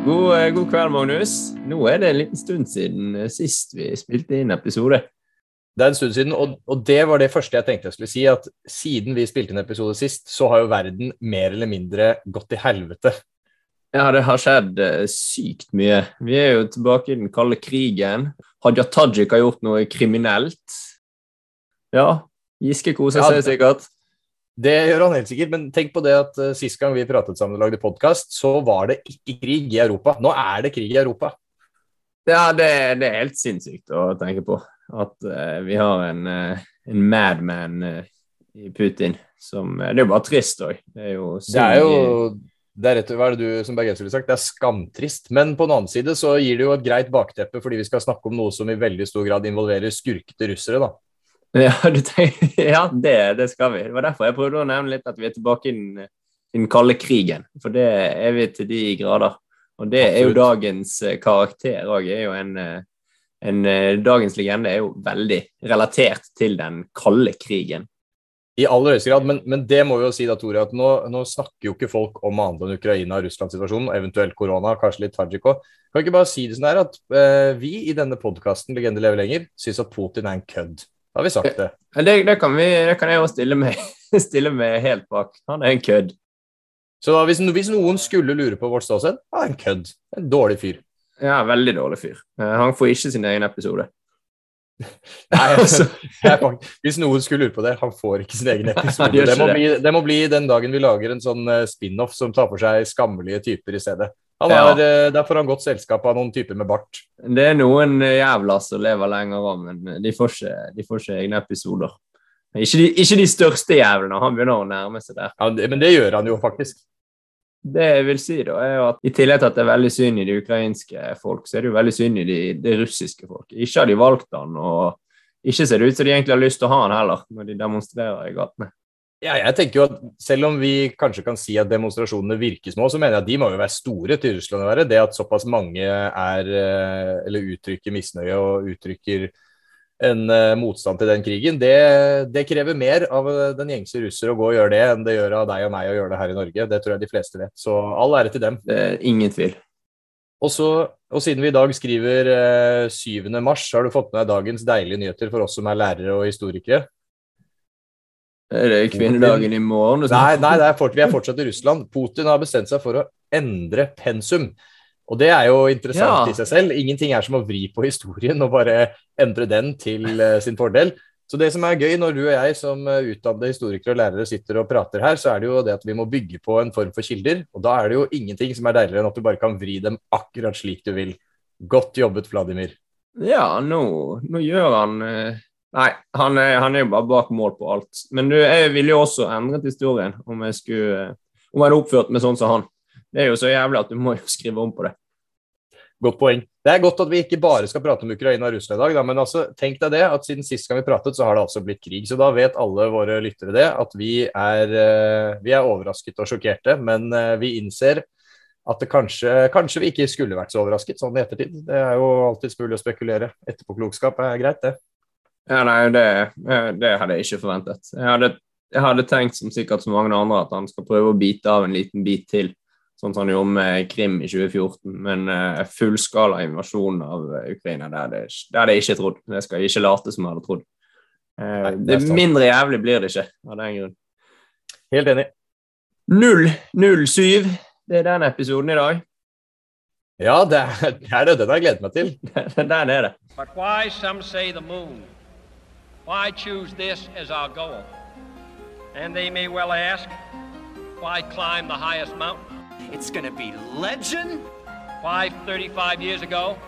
God, eh, god kveld, Magnus. Nå er det en liten stund siden eh, sist vi spilte inn episode. Det er en stund siden, og, og, det var det første jeg tenkte jeg skulle si. At siden vi spilte inn episode sist, så har jo verden mer eller mindre gått til helvete. Ja, det har skjedd uh, sykt mye. Vi er jo tilbake i den kalde krigen. Hadia Tajik har gjort noe kriminelt. Ja, Giske koser ja, sikkert. Det gjør han helt sikkert, men tenk på det at uh, sist gang vi pratet sammen og lagde podkast, så var det ikke krig i Europa. Nå er det krig i Europa. Ja, det, det er helt sinnssykt å tenke på. At uh, vi har en, uh, en madman i Putin som Det er jo bare trist òg. Det er jo Det er jo det er rett, hva er det du som bergenser ville sagt? Det er skamtrist. Men på den annen side så gir det jo et greit bakteppe fordi vi skal snakke om noe som i veldig stor grad involverer skurkete russere, da. Ja, tenker, ja det, det, skal vi. Det var derfor jeg prøvde å nevne litt at vi er tilbake i den, den kalde krigen. For det er vi til de grader. Og det Absolutt. er jo dagens eh, karakter òg. En, eh, en, eh, dagens legende er jo veldig relatert til den kalde krigen. I aller høyeste grad, men, men, det må vi jo si da, Tore, at nå, nå, snakker jo ikke folk om annet enn Ukraina og Russland-situasjonen, eventuelt korona, kanskje litt Tajik òg. Kan ikke bare si det sånn her at eh, vi i denne podkasten Legende lever lenger syns at Putin er en kødd. Da har vi sagt det. Det, det, kan, vi, det kan, jeg òg stille, stille, med helt bak. Han er en kødd. Så hvis, hvis, noen skulle lure på vårt ståsted, han er en kødd. En dårlig fyr. Ja, veldig dårlig fyr. Eh, han får ikke sin egen episode. Nei, altså, Hvis noen skulle lure på det, han får ikke sin egen episode. det, må bli, det, må bli, den dagen vi lager en sånn eh, spin-off som tar for seg skammelige typer i stedet. Han er, ja. Eh, der får han godt selskap av noen typer med bart. Det er noen jævler som lever lenger òg, men de får, ikke, de får, ikke, egne episoder. Ikke de, ikke de største jævlene. Han begynner å nærme seg der. Ja, men det gjør han jo faktisk. Det jeg vil si, da, er jo at i tillegg til at det er veldig synd i de ukrainske folk, så er det jo veldig synd i de, de russiske folk. Ikke har de valgt han, og ikke ser det ut som de egentlig har lyst til å ha han heller, når de demonstrerer i gatene. Ja, jeg tenker jo at Selv om vi kanskje kan si at demonstrasjonene virker små, så mener jeg at de må jo være store til Russland å være. Det at såpass mange er, eh, eller uttrykker misnøye og uttrykker en uh, motstand til den krigen, det, det, krever mer av eh, den gjengse russer å gå og gjøre det enn det gjør av deg og meg å gjøre det her i Norge. Det tror jeg de fleste vet. Så all ære til dem. Det er ingen tvil. Og, så, og siden vi i dag skriver uh, eh, 7. mars, har du fått med deg dagens deilige nyheter for oss som er lærere og historikere? Er det kvinnedagen i morgen? Nei, nei er fort, vi er fortsatt i Russland. Putin har bestemt seg for å endre pensum. Og det er jo interessant ja. i seg selv. Ingenting er som å vri på historien og bare endre den til uh, sin fordel. Så det som er gøy når du og jeg som uh, utdannede historikere og lærere sitter og prater her, så er det jo det at vi må bygge på en form for kilder. Og da er det jo ingenting som er deiligere enn at du bare kan vri dem akkurat slik du vil. Godt jobbet, Vladimir. Ja, nå, nå gjør han uh... Nei, han er, han er, jo bare bak mål på alt. Men du, jeg ville jo også endret historien om jeg skulle om jeg hadde oppført meg sånn som han. Det er jo så jævlig at du må jo skrive om på det. Godt poeng. Det er godt at vi ikke bare skal prate om Ukraina og Russland i dag, da, men altså, tenk deg det at siden sist gang vi pratet, så har det altså blitt krig. Så da vet alle våre lyttere det, at vi er, eh, vi er overrasket og sjokkerte. Men eh, vi innser at kanskje, kanskje vi ikke skulle vært så overrasket sånn i ettertid. Det er jo alltids mulig å spekulere. Etterpåklokskap er greit, det. Ja, nei, det, det hadde jeg ikke forventet. Jeg hadde, jeg hadde tenkt, som sikkert så mange andre, at han skal prøve å bite av en liten bit til sånn som han gjorde med Krim i 2014. Men uh, fullskala invasjon av uh, Ukraina, det hadde, det hadde jeg ikke trodd. Det skal jeg ikke late som jeg hadde trodd. Uh, Nei, det, mindre jævlig blir det ikke av den grunn. Helt enig. 007, det er den episoden i dag. Ja, det det er det. Den har jeg gledet meg til. den er det. But why some say the moon? Why choose this as our goal? And they may well ask, why climb the highest mountain? It's gonna be legend. Why, 35 years ago,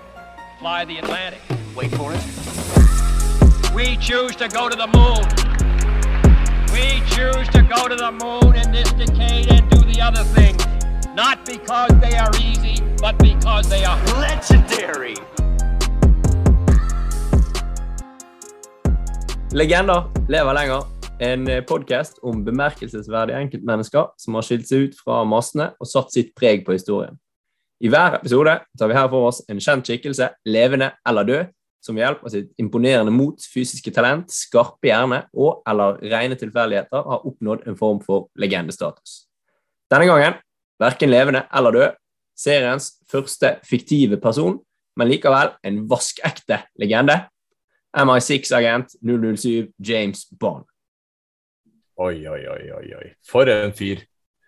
fly the Atlantic. Wait for it. We choose to go to the moon. We choose to go to the moon in this decade and do the other things. Not because they are easy, but because they are legendary. Legender lever lenger. En eh, podkast om bemerkelsesverdige enkeltmennesker som har skilt seg ut fra massene og satt sitt preg på historien. I hver episode tar vi her for oss en kjent skikkelse, levende eller død, som ved hjelp av sitt imponerende mot, fysiske talent, skarpe hjerne og eller rene tilfeldigheter har oppnådd en form for legendestatus. Denne gangen verken levende eller død, seriens første fiktive person, men likevel en vaskekte legende. MI6-agent 007 James Bond. Oi, oi, oi, oi, oi. For en fyr.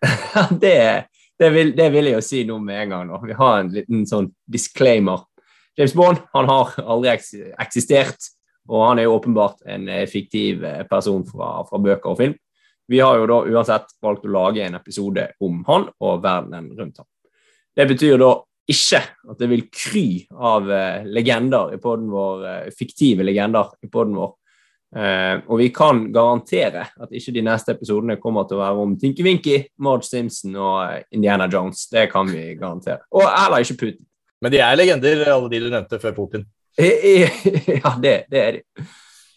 det, det, vil, det vil jeg jo si nå med en gang. nå. Vi har en liten sånn disclaimer. James Bond han har aldri eksistert, og han er jo åpenbart en eh, fiktiv eh, person fra, fra bøker og film. Vi har jo da uansett valgt å lage en episode om han og verdenen rundt ham. Det betyr da ikke at det vil kry av eh, legender i podden vår, eh, fiktive legender i podden vår. Uh, og vi kan garantere at ikke de neste episodene kommer til å være om Tinky Winky, Marge Simpson og Indiana Jones. Det kan vi garantere. Og heller ikke Putin. Men de er legender, alle de du nevnte før Putin. Ja, det, det er de.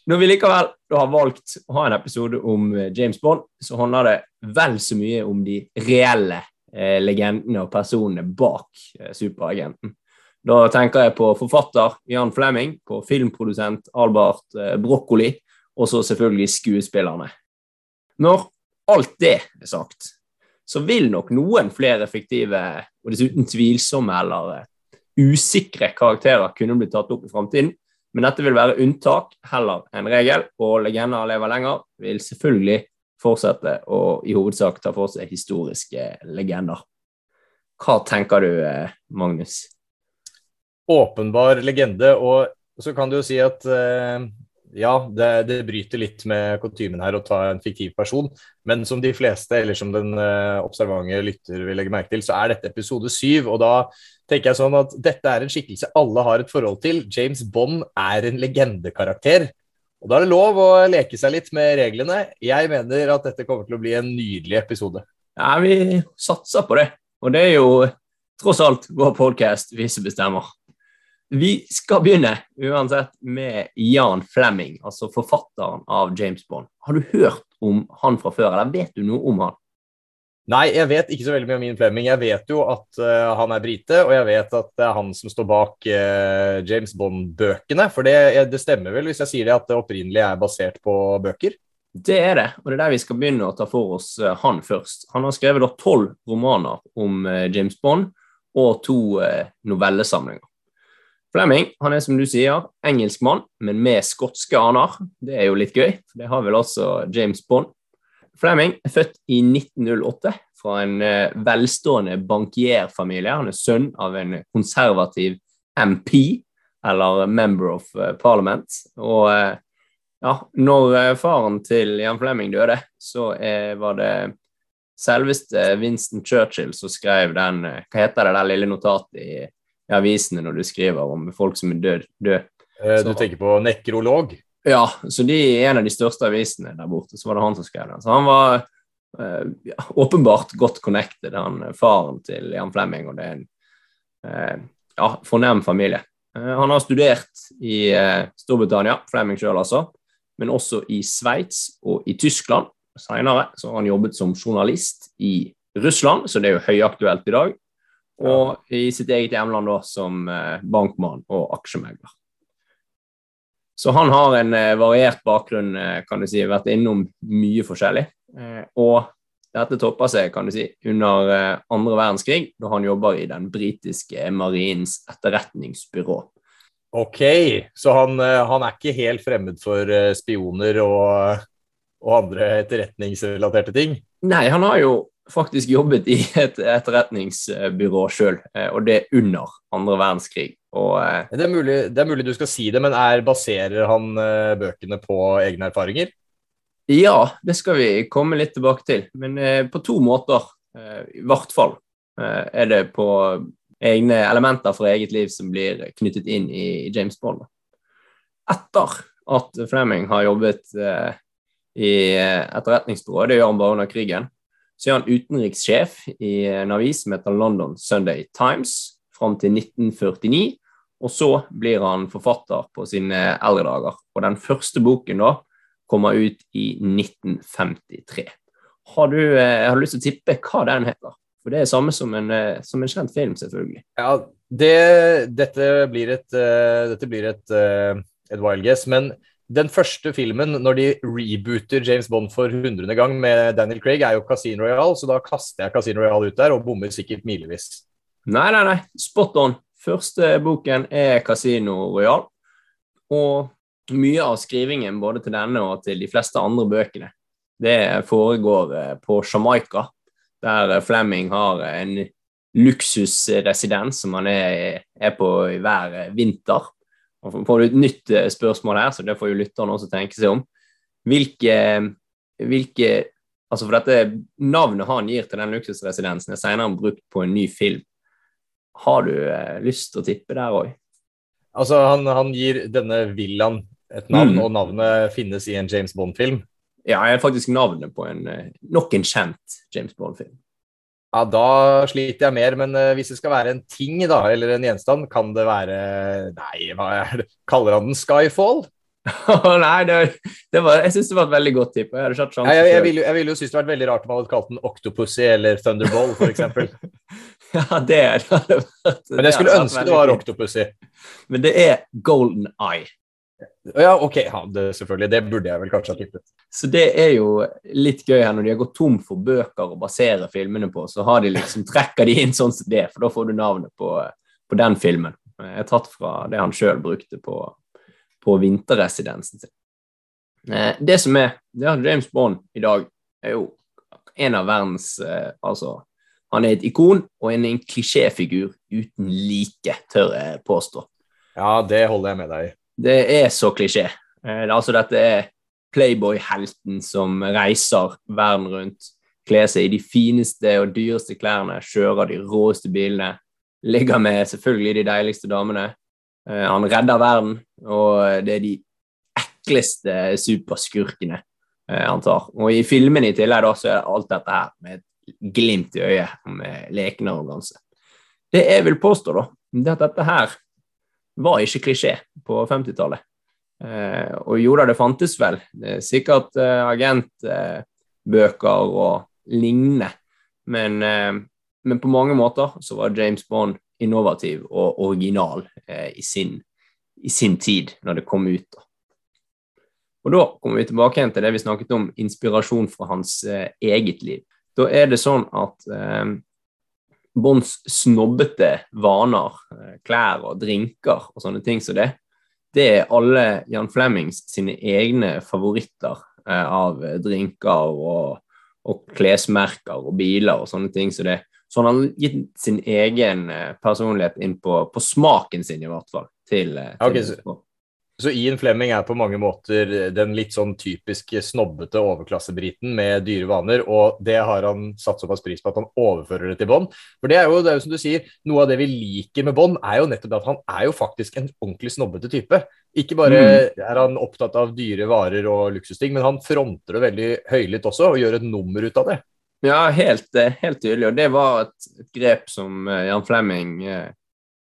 Når vi likevel har valgt å ha en episode om James Bond, så handler det vel så mye om de reelle eh, legendene og personene bak eh, superagenten. Da tenker jeg på forfatter Jan Flemming, på filmprodusent Albert eh, Broccoli, og så selvfølgelig skuespillerne. Når alt det er sagt, så vil nok noen flere fiktive og dessuten tvilsomme eller eh, usikre karakterer kunne bli tatt opp i framtiden, men dette vil være unntak heller enn regel, og legender lever lenger vil selvfølgelig fortsette å i hovedsak ta for seg historiske legender. Hva tenker du, eh, Magnus? Åpenbar legende, og så kan du jo si at eh, ja, det, det bryter litt med kutymen her å ta en fiktiv person, men som de fleste, eller som den eh, observante lytter vil legge merke til, så er dette episode syv, og da tenker jeg sånn at dette er en skikkelse alle har et forhold til. James Bond er en legendekarakter. Og da er det lov å leke seg litt med reglene. Jeg mener at dette kommer til å bli en nydelig episode. Ja, vi satser på det, og det er jo tross alt vår podkast vi som bestemmer. Vi skal begynne uansett med Jan Flemming, altså forfatteren av James Bond. Har du hørt om han fra før, eller vet du noe om han? Nei, jeg vet ikke så veldig mye om Ian Fleming. Jeg vet jo at uh, han er brite, og jeg vet at det er han som står bak uh, James Bond-bøkene. For det, det stemmer vel hvis jeg sier det at det opprinnelig er basert på bøker? Det er det, og det er der vi skal begynne å ta for oss uh, han først. Han har skrevet tolv romaner om James Bond og to novellesamlinger. Fleming han er som du sier, engelskmann, men med skotske aner. Det er jo litt gøy, det har vel også James Bond. Fleming er født i 1908 fra en eh, velstående bankierfamilie. Han er sønn av en konservativ MP, eller Member of eh, Parliament. Og eh, ja, når faren til Jan Flemming døde, så var det selveste Winston Churchill som skrev den Hva heter det der lille notatet i, i avisene når du skriver om folk som er død? død? Du tenker på nekrolog? Ja, så de er en av de største avisene der borte, så var det han som skrev den. Så han var eh, ja, åpenbart godt connected, han eh, faren til Jan Flemming, og det er en eh, ja, fornem familie. Eh, han har studert i eh, Storbritannia, Flemming sjøl altså, men også i Sveits og i Tyskland. Senere så har han jobbet som journalist i Russland, så det er jo høyaktuelt i dag. Og i sitt eget hjemland da som eh, bankmann og aksjemegler. Så han har en eh, variert bakgrunn, eh, kan du si, vært innom mye forskjellig. Eh, og dette topper seg, kan du si, under andre verdenskrig, da han jobber i den britiske marinens etterretningsbyrå. Ok, så han, han er ikke helt fremmed for spioner og, og andre etterretningsrelaterte ting? Nei, han har jo faktisk jobbet i et etterretningsbyrå sjøl, og det under andre verdenskrig. Og eh, Det er, mulig, det er mulig du skal si det, men er, baserer han eh, bøkene på egne erfaringer? Ja, det skal vi komme litt tilbake til, men eh, på to måter, eh, i hvert fall, eh, er det på egne elementer fra eget liv som blir knyttet inn i James Bond. Etter at Fleming har jobbet eh, i etterretningsbyrået, det gjør han bare under krigen, så er han utenrikssjef i en avis som heter London Sunday Times fram til 1949, og så blir han forfatter på sine eldre dager. Og den første boken da kommer ut i 1953. Har du, jeg har lyst til å tippe hva den heter? For det er samme som en, eh, som en kjent film, selvfølgelig. Ja, det, dette blir et, eh, dette blir et, eh, et wild guess, men den første filmen, når de rebooter James Bond for hundrede gang med Daniel Craig, er jo Casino Royale, så da kaster jeg Casino Royale ut der og bommer sikkert milevis. Nei, nei, nei. Spot on. Første boken er Casino Royal. Og mye av skrivingen både til denne og til de fleste andre bøkene, det foregår eh, på Jamaica, der Flemming har en luksusresidens som han er, er på hver vinter. Og får du et nytt eh, spørsmål her, så det får jo lytterne også tenke seg om. Hvilke, hvilke altså for dette Navnet han gir til den luksusresidensen, er senere brukt på en ny film. Har du eh, lyst til å tippe der òg? Altså, han, han, gir denne villaen et navn, mm. og navnet finnes i en James Bond-film? Ja, jeg er faktisk navnet på en, eh, nok en kjent James Bond-film. Ja, Da sliter jeg mer, men uh, hvis det skal være en ting da, eller en gjenstand, kan det være Nei, hva er det? Kaller han den Skyfall? Nei, det, det var, jeg syns det var et veldig godt tipp. Jeg, jeg, jeg, jeg ville vil jo synes det vært veldig rart om han hadde kalt den Octopussy eller Thunderball, f.eks. ja, det er det. Men jeg skulle ønske det var Octopussy. Men det er Golden Eye. Ja, ok. Ja, det, selvfølgelig. Det burde jeg vel kanskje ha tippet. Så det er jo litt gøy her når de har gått tom for bøker å basere filmene på, så har de liksom, trekker de inn sånn som det, for da får du navnet på, på den filmen. Jeg er tatt fra det han sjøl brukte på, på vinterresidensen sin. Eh, det som er det er James Bond i dag, er jo en av verdens eh, Altså, han er et ikon og en, en klisjéfigur uten like, tør jeg påstå. Ja, det holder jeg med deg i. Det er så klisjé. Eh, altså, dette er Playboy-helten som reiser verden rundt, kler seg i de fineste og dyreste klærne, kjører de råeste bilene, ligger med selvfølgelig de deiligste damene. Eh, han redder verden, og det er de ekleste superskurkene eh, han tar. Og i filmene i tillegg da, så er alt dette her med et glimt i øyet, med leken arroganse. Det jeg vil påstå, da, det at dette her var ikke klisjé på 50-tallet. Eh, og jo da, det fantes vel det er sikkert eh, agentbøker og lignende, men, eh, men, på mange måter så var James Bond innovativ og original eh, i sin, i, sin, tid når det kom ut. da. Og Da kommer vi tilbake igjen til det vi snakket om, inspirasjon fra hans eh, eget liv. Da er det sånn at eh, Bonds snobbete vaner, eh, klær og drinker og sånne ting som så det, det er alle Jan Flemmings sine egne favoritter eh, av drinker og, og, klesmerker og biler og sånne ting som så det. Så han har gitt sin egen eh, personlighet inn på, på smaken sin, i hvert fall. til, til okay, så Ian Flemming er på mange måter den litt sånn typiske snobbete overklassebriten med dyre vaner, og det har han satt såpass pris på at han overfører det til Bond. For det er, jo, det er jo som du sier, noe av det vi liker med Bond, er jo nettopp at han er jo faktisk en ordentlig snobbete type. Ikke bare mm. er han opptatt av dyre varer og luksusting, men han fronter det veldig høylytt også, og gjør et nummer ut av det. Ja, helt, eh, helt tydelig, og det var et, grep som eh, Jan Flemming eh,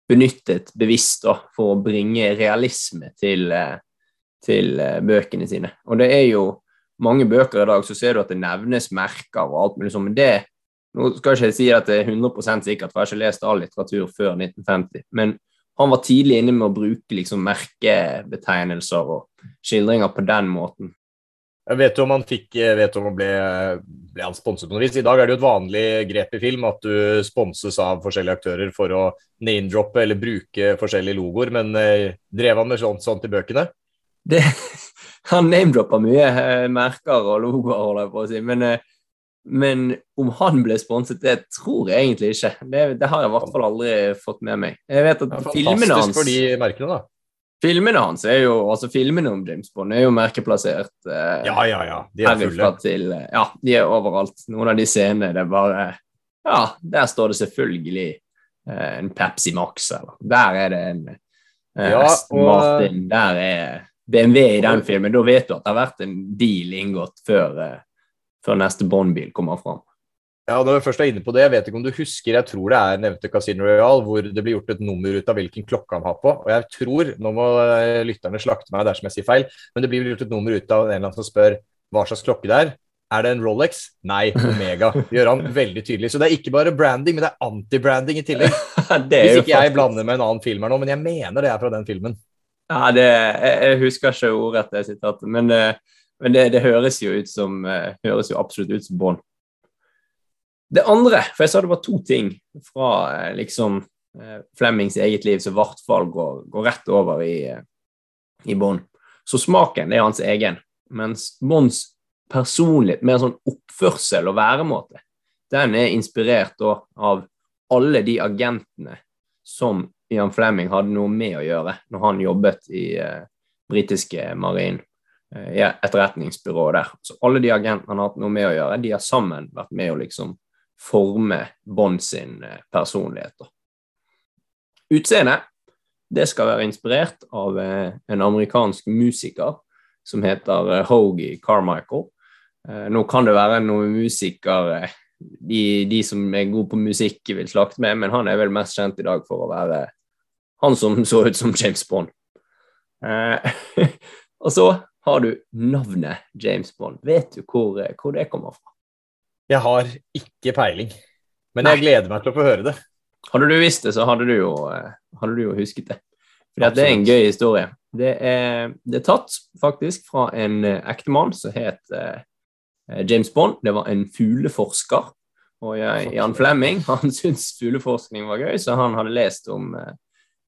benyttet bevisst da, for å bringe realisme til, eh, til, eh, bøkene sine. Og det er jo mange bøker i dag, så ser du at det nevnes merker og alt mulig sånt, men det nå skal jeg ikke si at det er 100 sikkert, for jeg har ikke lest all litteratur før 1950. Men han var tidlig inne med å bruke liksom, merkebetegnelser og skildringer på den måten. Jeg vet du om han fikk, vet om han ble, ble han sponset på noe vis? I dag er det jo et vanlig grep i film at du sponses av forskjellige aktører for å name-droppe eller bruke forskjellige logoer, men eh, drev han med sånt, sånt i bøkene? Det, han name-dropper mye eh, merker og logoer, holder jeg på å si, men, eh, men, om han ble sponset, det tror jeg egentlig ikke. Det, det har jeg i hvert fall aldri fått med meg. Jeg vet at filmene hans Fantastisk for de merkene, da. Filmene hans er jo, altså filmene om James Bond er jo merkeplassert. Eh, ja, ja, ja. De er fulle. Til, eh, ja, de er overalt. Noen av de scenene det er bare Ja, der står det selvfølgelig eh, en Pepsi Max, eller der er det en eh, ja, og... Martin, der er BMW i den filmen. Da vet du at det har vært en deal inngått før, eh, før neste Bond-bil kommer fram. Ja, når jeg først er inne på det, Jeg vet ikke om du husker, jeg tror det er nevnte Casino Royal, hvor det blir gjort et nummer ut av hvilken klokke han har på. Og jeg tror, nå må eh, lytterne slakte meg dersom jeg sier feil, men det blir gjort et nummer ut av en eller annen som spør hva slags klokke det er. Er det en Rolex? Nei, Omega. Det gjør han veldig tydelig. Så det er ikke bare branding, men det er anti-branding i tillegg. Hvis ikke jeg blander med en annen film her nå, men jeg mener det er fra den filmen. Ja, det, jeg, jeg, husker ikke ordrett det sitatet, men, eh, men det, det, høres jo ut som eh, høres jo absolutt ut som Bond. Det andre, for jeg sa det var to ting fra eh, liksom eh, Flemmings eget liv som i hvert fall går, går rett over i, eh, i bånn. Så smaken det er hans egen, mens Mons personlighet, mer sånn oppførsel og væremåte, den er inspirert da, av alle de agentene som Ian Flemming hadde noe med å gjøre når han jobbet i eh, britiske marin eh, etterretningsbyrået der. Så alle de agentene han har hatt noe med å gjøre, de har sammen vært med å liksom forme Bond sin eh, personlighet. da. Utseendet det skal være inspirert av eh, en amerikansk musiker som heter Hogie Carmichael. Eh, nå kan det være noen musikere de, de, som er gode på musikk, vil slakte med, men han er vel mest kjent i dag for å være han som så ut som James Bond. Eh, og så har du navnet James Bond. Vet du hvor, hvor det kommer fra? Jeg har ikke peiling, men jeg gleder meg til å få høre det. Hadde du visst det, så hadde du jo, eh, hadde du jo husket det. For det er en gøy historie. Det er, det er tatt faktisk fra en eh, ektemann som het uh, James Bond. Det var en fugleforsker. Og jeg, Jan Flemming han syntes fugleforskning var gøy, så han hadde lest om, uh,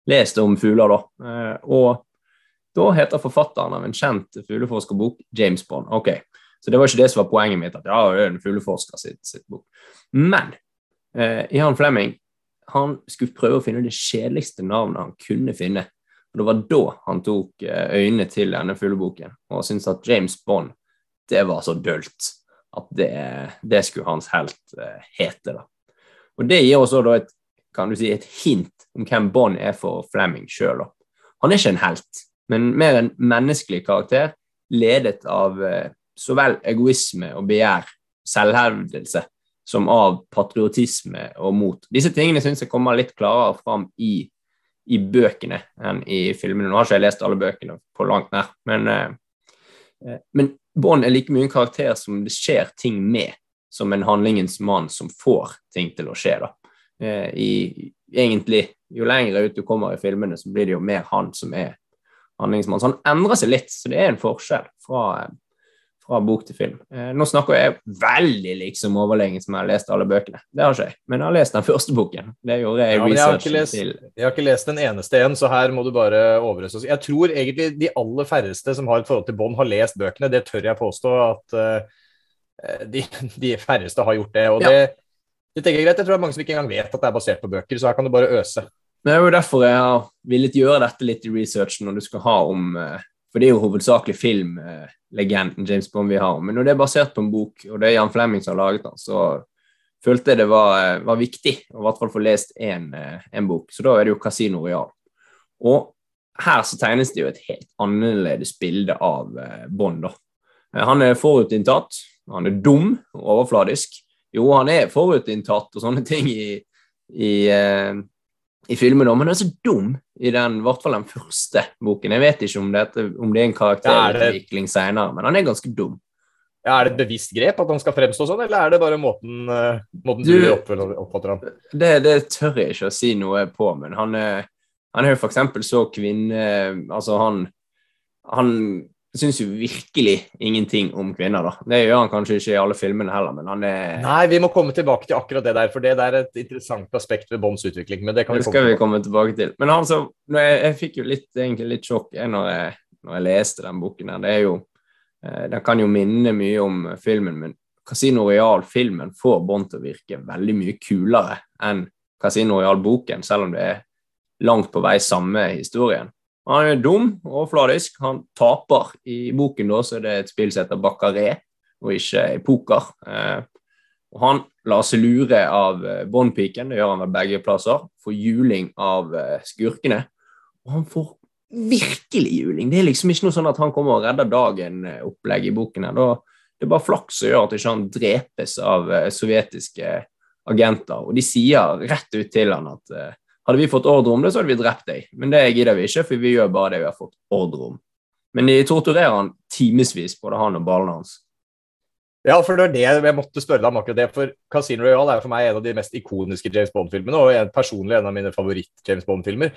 lest om fugler. da. Uh, og da heter forfatteren av en kjent fugleforskerbok James Bond. Ok, Så det var ikke det som var poenget mitt, at ja, det er en fugleforsker sitt, sitt bok. Men Jan Flemming han skulle prøve å finne det kjedeligste navnet han kunne finne. Og Det var da han tok eh, øynene til denne fugleboken og syntes at James Bond det var så dølt at det, det skulle hans helt eh, hete. da. Og Det gir også da et, kan du si, et hint om hvem Bond er for Flemming sjøl. Han er ikke en helt, men mer en menneskelig karakter ledet av uh, så vel egoisme og begjær, selvhevdelse, som av patriotisme og mot. Disse tingene syns jeg kommer litt klarere fram i, i, bøkene enn i filmene. Nå har ikke jeg lest alle bøkene på langt nær, men, eh, men Bond er like mye en karakter som det skjer ting med, som en handlingens mann som får ting til å skje. da. Eh, I, egentlig, Jo lenger ut du kommer i filmene, så blir det jo mer han som er handlingsmann. Så han endrer seg litt, så det er en forskjell fra fra bok til film. Eh, nå snakker jeg veldig liksom overlegen som jeg har lest alle bøkene. Det har ikke jeg, men jeg har lest den første boken. Det gjorde jeg ja, research jeg til. Jeg har ikke lest den eneste en, så her må du bare overrøse oss. Jeg tror egentlig de aller færreste som har et forhold til Bond, har lest bøkene. Det tør jeg påstå at uh, de, de, færreste har gjort det. og ja. det, det tenker jeg greit. Jeg tror det er mange som ikke engang vet at det er basert på bøker, så her kan du bare øse. Det er jo derfor jeg har villet gjøre dette litt i researchen når du skal ha om uh, For det er jo hovedsakelig film. Uh, James Bond vi har. Men når det er basert på en bok, og det er Jan Flemming som har laget den, så følte jeg det var, eh, var viktig å i hvert fall få lest én eh, bok. Så da er det jo Casino Royal. Og her så tegnes det jo et helt annerledes bilde av eh, Bond. da. Han er forutinntatt, han er dum og overfladisk. Jo, han er forutinntatt og sånne ting i, i, i filmen òg, men han er så dum i den, i hvert fall den første boken. Jeg vet ikke om, dette, om det er en karakterutvikling ja, senere, men han er ganske dum. Ja, Er det et bevisst grep at han skal fremstå sånn, eller er det bare måten, uh, måten du, du oppfatter ham det, det, tør jeg ikke å si noe på, men han er, han er jo eksempel så kvinne... Altså, han, han syns jo virkelig ingenting om kvinner, da. Det gjør han kanskje ikke i alle filmene heller, men han er Nei, vi må komme tilbake til akkurat det der, for det er et interessant aspekt ved Bonds utvikling. Men det kan det vi skal vi komme tilbake til. Men altså, jeg, jeg, fikk jo litt, egentlig litt sjokk når jeg, når jeg leste den boken her. Det er jo eh, Den kan jo minne mye om filmen, men Casino Royal-filmen får Bond til å virke veldig mye kulere enn Casino Royal-boken, selv om det er langt på vei samme historien. Han er dum og fladisk. Han taper. I boken da, så er det et spill som heter Baccaré, og ikke poker. Eh, og Han lar seg lure av eh, Bond-piken, det gjør han ved begge plasser. for juling av eh, skurkene. Og han får virkelig juling. Det er liksom ikke noe sånn at han kommer og redder dagen-opplegg i boken. her. det er bare flaks som gjør at ikke han drepes av sovjetiske agenter. Og de sier rett ut til han at hadde vi fått ordre om det, så hadde vi drept deg, men det gidder vi ikke, for vi gjør bare det vi har fått ordre om. Men de torturerer han timevis, både han og ballene hans. Ja, for det var det jeg måtte spørre deg om akkurat det. For Casino Royale er for meg en av de mest ikoniske James Bond-filmene, og en, personlig en av mine favoritt-James Bond-filmer.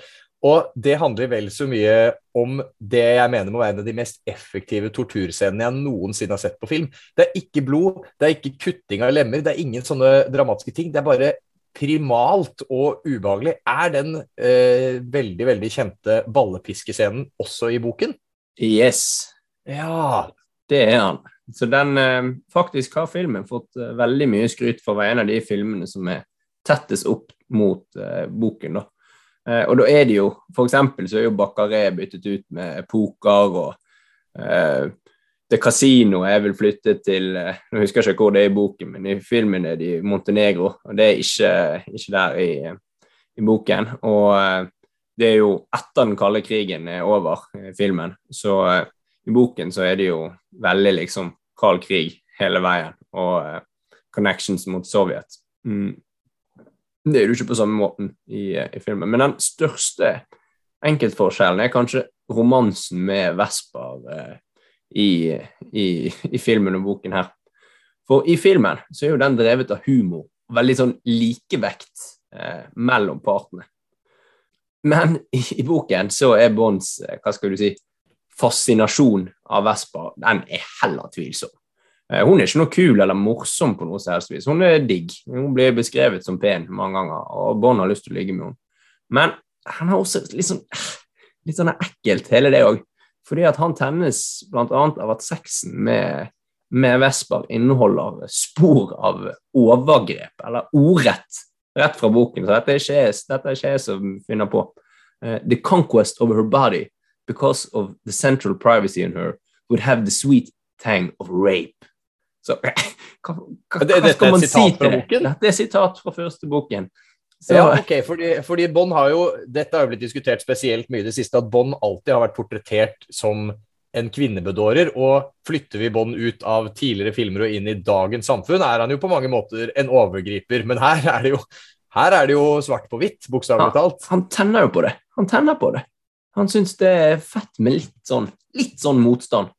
Og det handler vel så mye om det jeg mener må være en av de mest effektive torturscenene jeg noensinne har sett på film. Det er ikke blod, det er ikke kutting av lemmer, det er ingen sånne dramatiske ting. Det er bare primalt og ubehagelig. Er den eh, veldig, veldig kjente ballepiskescenen også i boken? Yes. Ja. Det er han. Så den eh, Faktisk har filmen fått eh, veldig mye skryt for å være en av de filmene som er tettest opp mot eh, boken, da. Eh, og da er det jo For eksempel så er jo Bakkaré byttet ut med poker, og eh, Casino, jeg vel flyttet til eh, Nå husker jeg ikke hvor det er i boken, men i filmen er det i Montenegro, og det er ikke, ikke der i, i boken. Og det er jo etter den kalde krigen er over, filmen. Så i boken så er det jo veldig liksom kald krig hele veien, og uh, connections mot Sovjet. Mm. Det er jo ikke på samme måten i, i, filmen. Men den største enkeltforskjellen er kanskje romansen med Vesper uh, i, i, i, filmen og boken her. For i filmen så er jo den drevet av humor, veldig sånn likevekt mellom partene. Men i, i, boken så er Bonds hva skal du si, fascinasjon av Vespa, den er heller tvilsom. Eh, hun er ikke noe kul eller morsom på noe selvs vis. Hun er digg. Hun blir beskrevet som pen mange ganger, og Bond har lyst til å ligge med henne. Men han har også litt sånn, litt sånn ekkelt, hele det òg. Fordi at han tennes bl.a. av at sexen med, med Vesper inneholder spor av overgrep, eller ordrett, rett fra boken. Så dette er ikke jeg, dette er ikke jeg som finner på. Uh, the conquest of her body because of the central privacy in her, would have the sweet tang of rape. Så hva, hva, hva skal man si til det? Dette er sitat fra første boken. Så, ja, ok, fordi, fordi Bond har jo, Dette har jo blitt diskutert spesielt mye i det siste, at Bond alltid har vært portrettert som en kvinnebedårer. Og flytter vi Bond ut av tidligere filmer og inn i dagens samfunn, er han jo på mange måter en overgriper. Men her er det jo, her er det jo svart på hvitt, bokstavelig talt. Han, han tenner jo på det. Han tenner på det. Han syns det er fett med litt sånn, litt sånn motstand.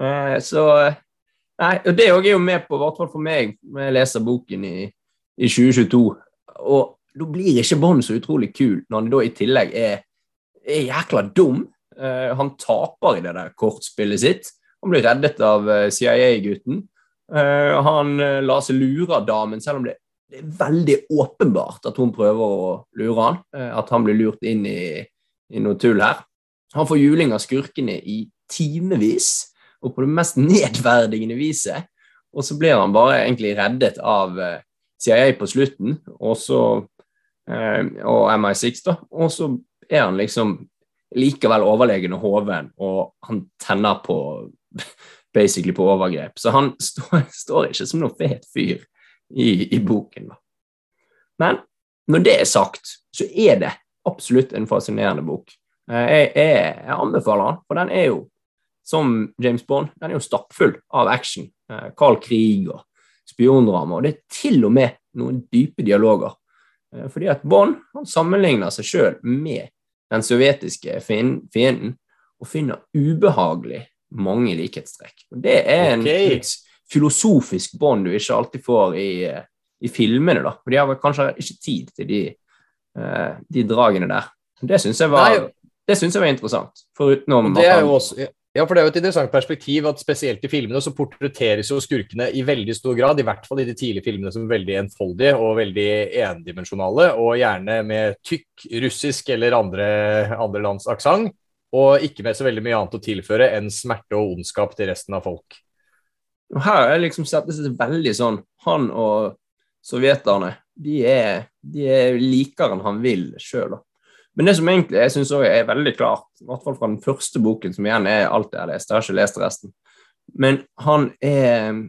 Uh, så Nei, og det òg er jo med på, i hvert fall for meg, når jeg leser boken i, i 2022. Og da blir ikke Bond så utrolig kul når han da i tillegg er, er jækla dum. Uh, han taper i det der kortspillet sitt. Han blir reddet av uh, CIA-gutten. Uh, han lar seg lure av damen, selv om det, det, er veldig åpenbart at hun prøver å lure han. at han blir lurt inn i i noe tull her. Han får juling av skurkene i timevis, og på det mest nedverdigende viset. Og så blir han bare egentlig reddet av uh, eh, CIA på slutten, og så uh, og MI6, da. Og så er han liksom likevel overlegen og hoven, og han tenner på basically på overgrep. Så han står, står ikke som noen fet fyr i, i boken. da. Men når det er sagt, så er det absolutt en fascinerende bok. Eh, jeg, jeg, jeg, anbefaler den, for den er jo, som James Bond, den er jo stappfull av action. Eh, kald krig og spiondrama. Og det er til og med noen dype dialoger. Eh, fordi at Bond han sammenligner seg sjøl med den sovjetiske fienden og finner ubehagelig mange likhetstrekk. Og det er en okay. filosofisk bånd du ikke alltid får i, i filmene. da. For de har kanskje ikke tid til de Eh, de dragene der. Det syns jeg, jeg, var interessant. Foruten det er jo også, ja, for det er jo et interessant perspektiv at spesielt i filmene så portretteres jo skurkene i veldig stor grad, i hvert fall i de tidlige filmene, som veldig enfoldige og veldig endimensjonale, og gjerne med tykk russisk eller andre, andre lands aksent, og ikke med så veldig mye annet å tilføre enn smerte og ondskap til resten av folk. Her er liksom settes det veldig sånn Han og sovjeterne de er, de er likere enn han vil sjøl. Men det som egentlig jeg synes er veldig klart, i hvert fall fra den første boken, som igjen er alt jeg har lest, jeg har ikke lest resten, men han er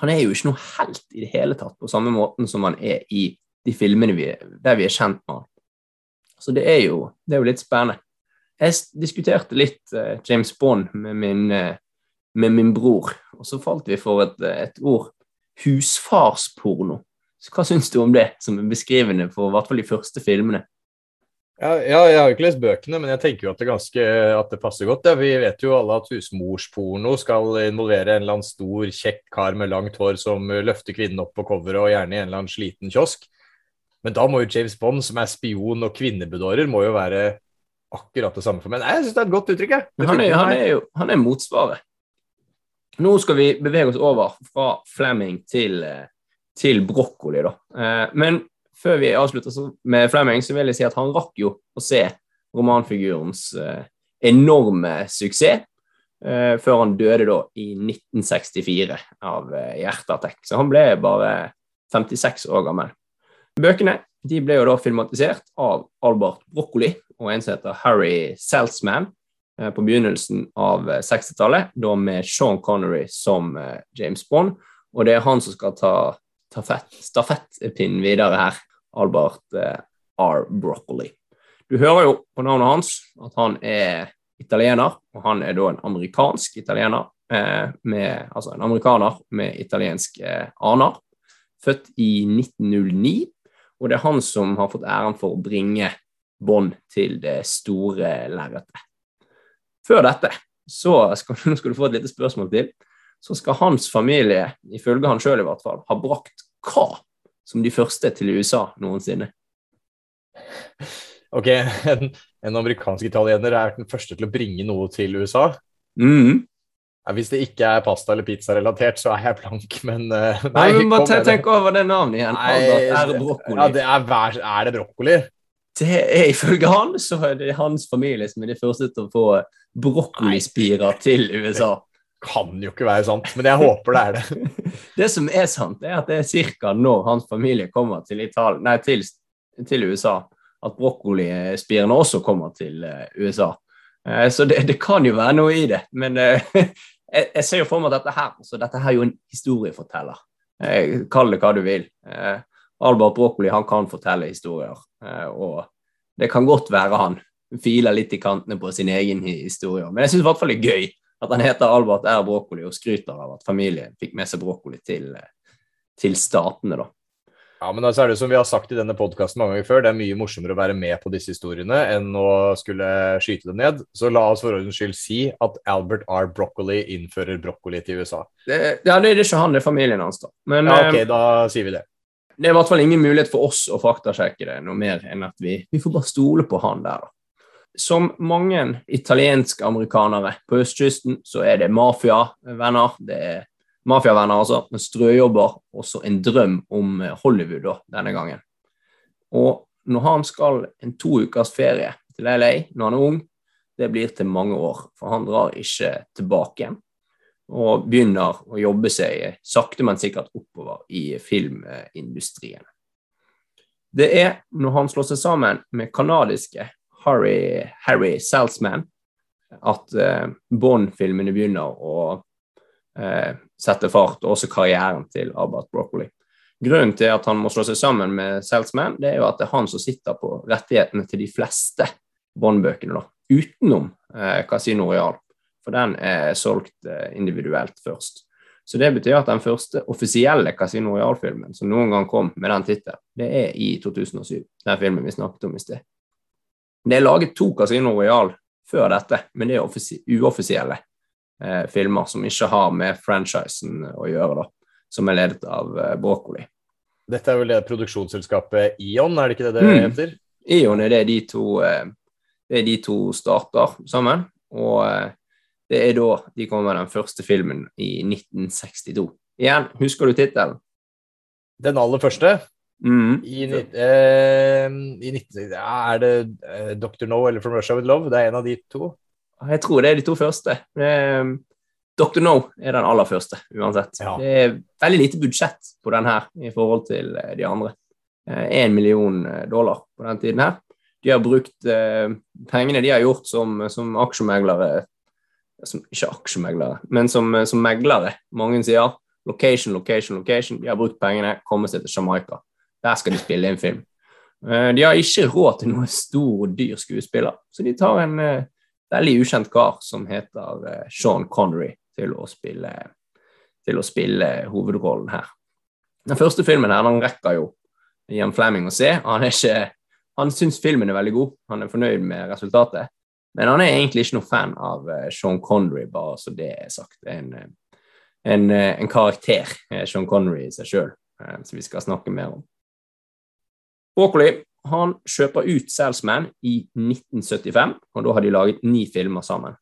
han er jo ikke noe helt i det hele tatt, på samme måten som han er i de filmene vi, der vi er kjent med han. Så det er jo, det er jo litt spennende. Jeg diskuterte litt uh, James Bond med min, uh, med min, bror, og så falt vi for et, et ord husfarsporno. Så hva syns du om det, som er beskrivende for i hvert fall de første filmene? Ja, jeg har jo ikke lest bøkene, men jeg tenker jo at det, ganske, at det passer godt. Ja. Vi vet jo alle at husmorsporno skal involvere en eller annen stor, kjekk kar med langt hår som løfter kvinnen opp på coveret, og gjerne i en eller annen sliten kiosk. Men da må jo James Bond, som er spion og kvinnebedårer, må jo være akkurat det samme for meg. Nei, jeg syns det er et godt uttrykk, jeg. Han er, han er jo han er motsvaret. Nå skal vi bevege oss over fra Flemming til, eh, til brokkoli, da. Eh, Men før vi avslutter med Flemming, så vil jeg si at han rakk jo å se romanfigurens eh, enorme suksess eh, før han døde da i 1964 av eh, hjerteattakk. Så han ble bare 56 år gammel. Bøkene de ble jo da filmatisert av Albert Broccoli og en som heter Harry Saltzman på begynnelsen av eh, 60-tallet, da med Sean Connery som James Bond. Og det er han som skal ta stafettpinnen videre her, Albert eh, R. Broccoli. Du hører jo på navnet hans at han er italiener, og han er da en amerikansk italiener, eh, med, altså en amerikaner med italienske eh, aner, født i 1909. Og det er han som har fått æren for å bringe bånd til det store lerretet. Før dette, så skal, nå skal du få et lite spørsmål til, så skal hans familie, ifølge han sjøl i hvert fall, ha brakt hva som de første til USA noensinne? Ok, en, en amerikansk italiener er den første til å bringe noe til USA. Mm. Hvis det ikke er pasta eller pizzarelatert, så er jeg blank, men uh, Nei, men bare tenk over det navnet igjen. Nei, er det brokkoli? Ja, det er, er det brokkoli? Det er ifølge han, så er det hans familie som er de første til å få brokkolispirer til USA. Kan jo ikke være sant, men jeg håper det er det. Det som er sant, er at det er ca. når hans familie kommer til, Ital nei, til, til USA, at brokkolispirene også kommer til eh, USA. Eh, så det, det kan jo være noe i det. Men eh, jeg, jeg ser jo for meg dette her så dette her er jo en historieforteller. Kall det hva du vil. Albert Broccoli han kan fortelle historier, og det kan godt være han filer litt i kantene på sin egen historie. Men jeg syns i hvert fall det er gøy at han heter Albert R. Broccoli og skryter av at familien fikk med seg broccoli til, eh, til statene, da. Ja, men altså er det som vi har sagt i denne podkasten mange ganger før, det er mye morsommere å være med på disse historiene enn å skulle skyte dem ned. Så la oss for ordens skyld si at Albert R. Broccoli innfører broccoli til USA. Det, ja, det er ikke han, det er familien hans, da. Men Ja, ok, eh, da sier vi det. det er i hvert fall ingen mulighet for oss å faktasjekke det noe mer enn at vi, vi får bare stole på han der, da. Som mange italienske amerikanere på østkysten, så er det mafiavenner. Det er mafiavenner, altså, men strøjobber, også en drøm om eh, Hollywood da, denne gangen. Og når han skal en to ukers ferie til LA når han er ung, det blir til mange år, for han drar ikke tilbake igjen. Og begynner å jobbe seg sakte, men sikkert oppover i filmindustrien. Det er når han slår seg sammen med kanadiske Harry, Harry Salzman at eh, Bond-filmene begynner å eh, sette fart, og også karrieren til Albert Broccoli. Grunnen til at han må slå seg sammen med Salzman, det er jo at det er han som sitter på rettighetene til de fleste Bond-bøkene, utenom eh, Casino Royal, for den er solgt eh, individuelt først. Så det betyr at den første offisielle Casino Royal-filmen som noen gang kom med den tittelen, det er i 2007, den filmen vi snakket om i sted. Det er laget to Casino Royal før dette, men det er uoffisielle eh, filmer som ikke har med franchisen å gjøre, da, som er ledet av eh, Broccoli. Dette er vel det produksjonsselskapet Ion, er det ikke det det Mm. heter? Ion er det de to, eh, det de to starter sammen, og eh, det er da de kommer med den første filmen i 1962. Igjen, husker du tittelen? Den aller første Mm. i, eh, i 19... Ja, er det eh, Dr. No eller From Russia With Love? Det er en av de to. Jeg tror det er de to første. Eh, Dr. No er den aller første, uansett. Ja. Det er veldig lite budsjett på den her i forhold til eh, de andre. Én million eh, dollar på den tiden her. De har brukt pengene de har gjort som, som aksjemeglere som, Ikke aksjemeglere, men som, som meglere. Mange sier location, location, location. De har brukt pengene, kommet seg til Jamaica. Der skal de spille en film. Eh, De har ikke råd til noen stor og dyr skuespiller, så de tar en eh, veldig ukjent kar som heter eh, Sean Connery til å spille, til å spille hovedrollen her. Den første filmen her, den rekker jo Ian Fleming å se. Han er Han syns filmen er veldig god, han er fornøyd med resultatet. Men han er egentlig ikke noe fan av Sean Connery, bare så det er sagt. En, en, en karakter, Sean Connery i seg sjøl, som vi skal snakke mer om. Broccoli han kjøper ut Salesman i 1975, og da har de laget ni filmer sammen.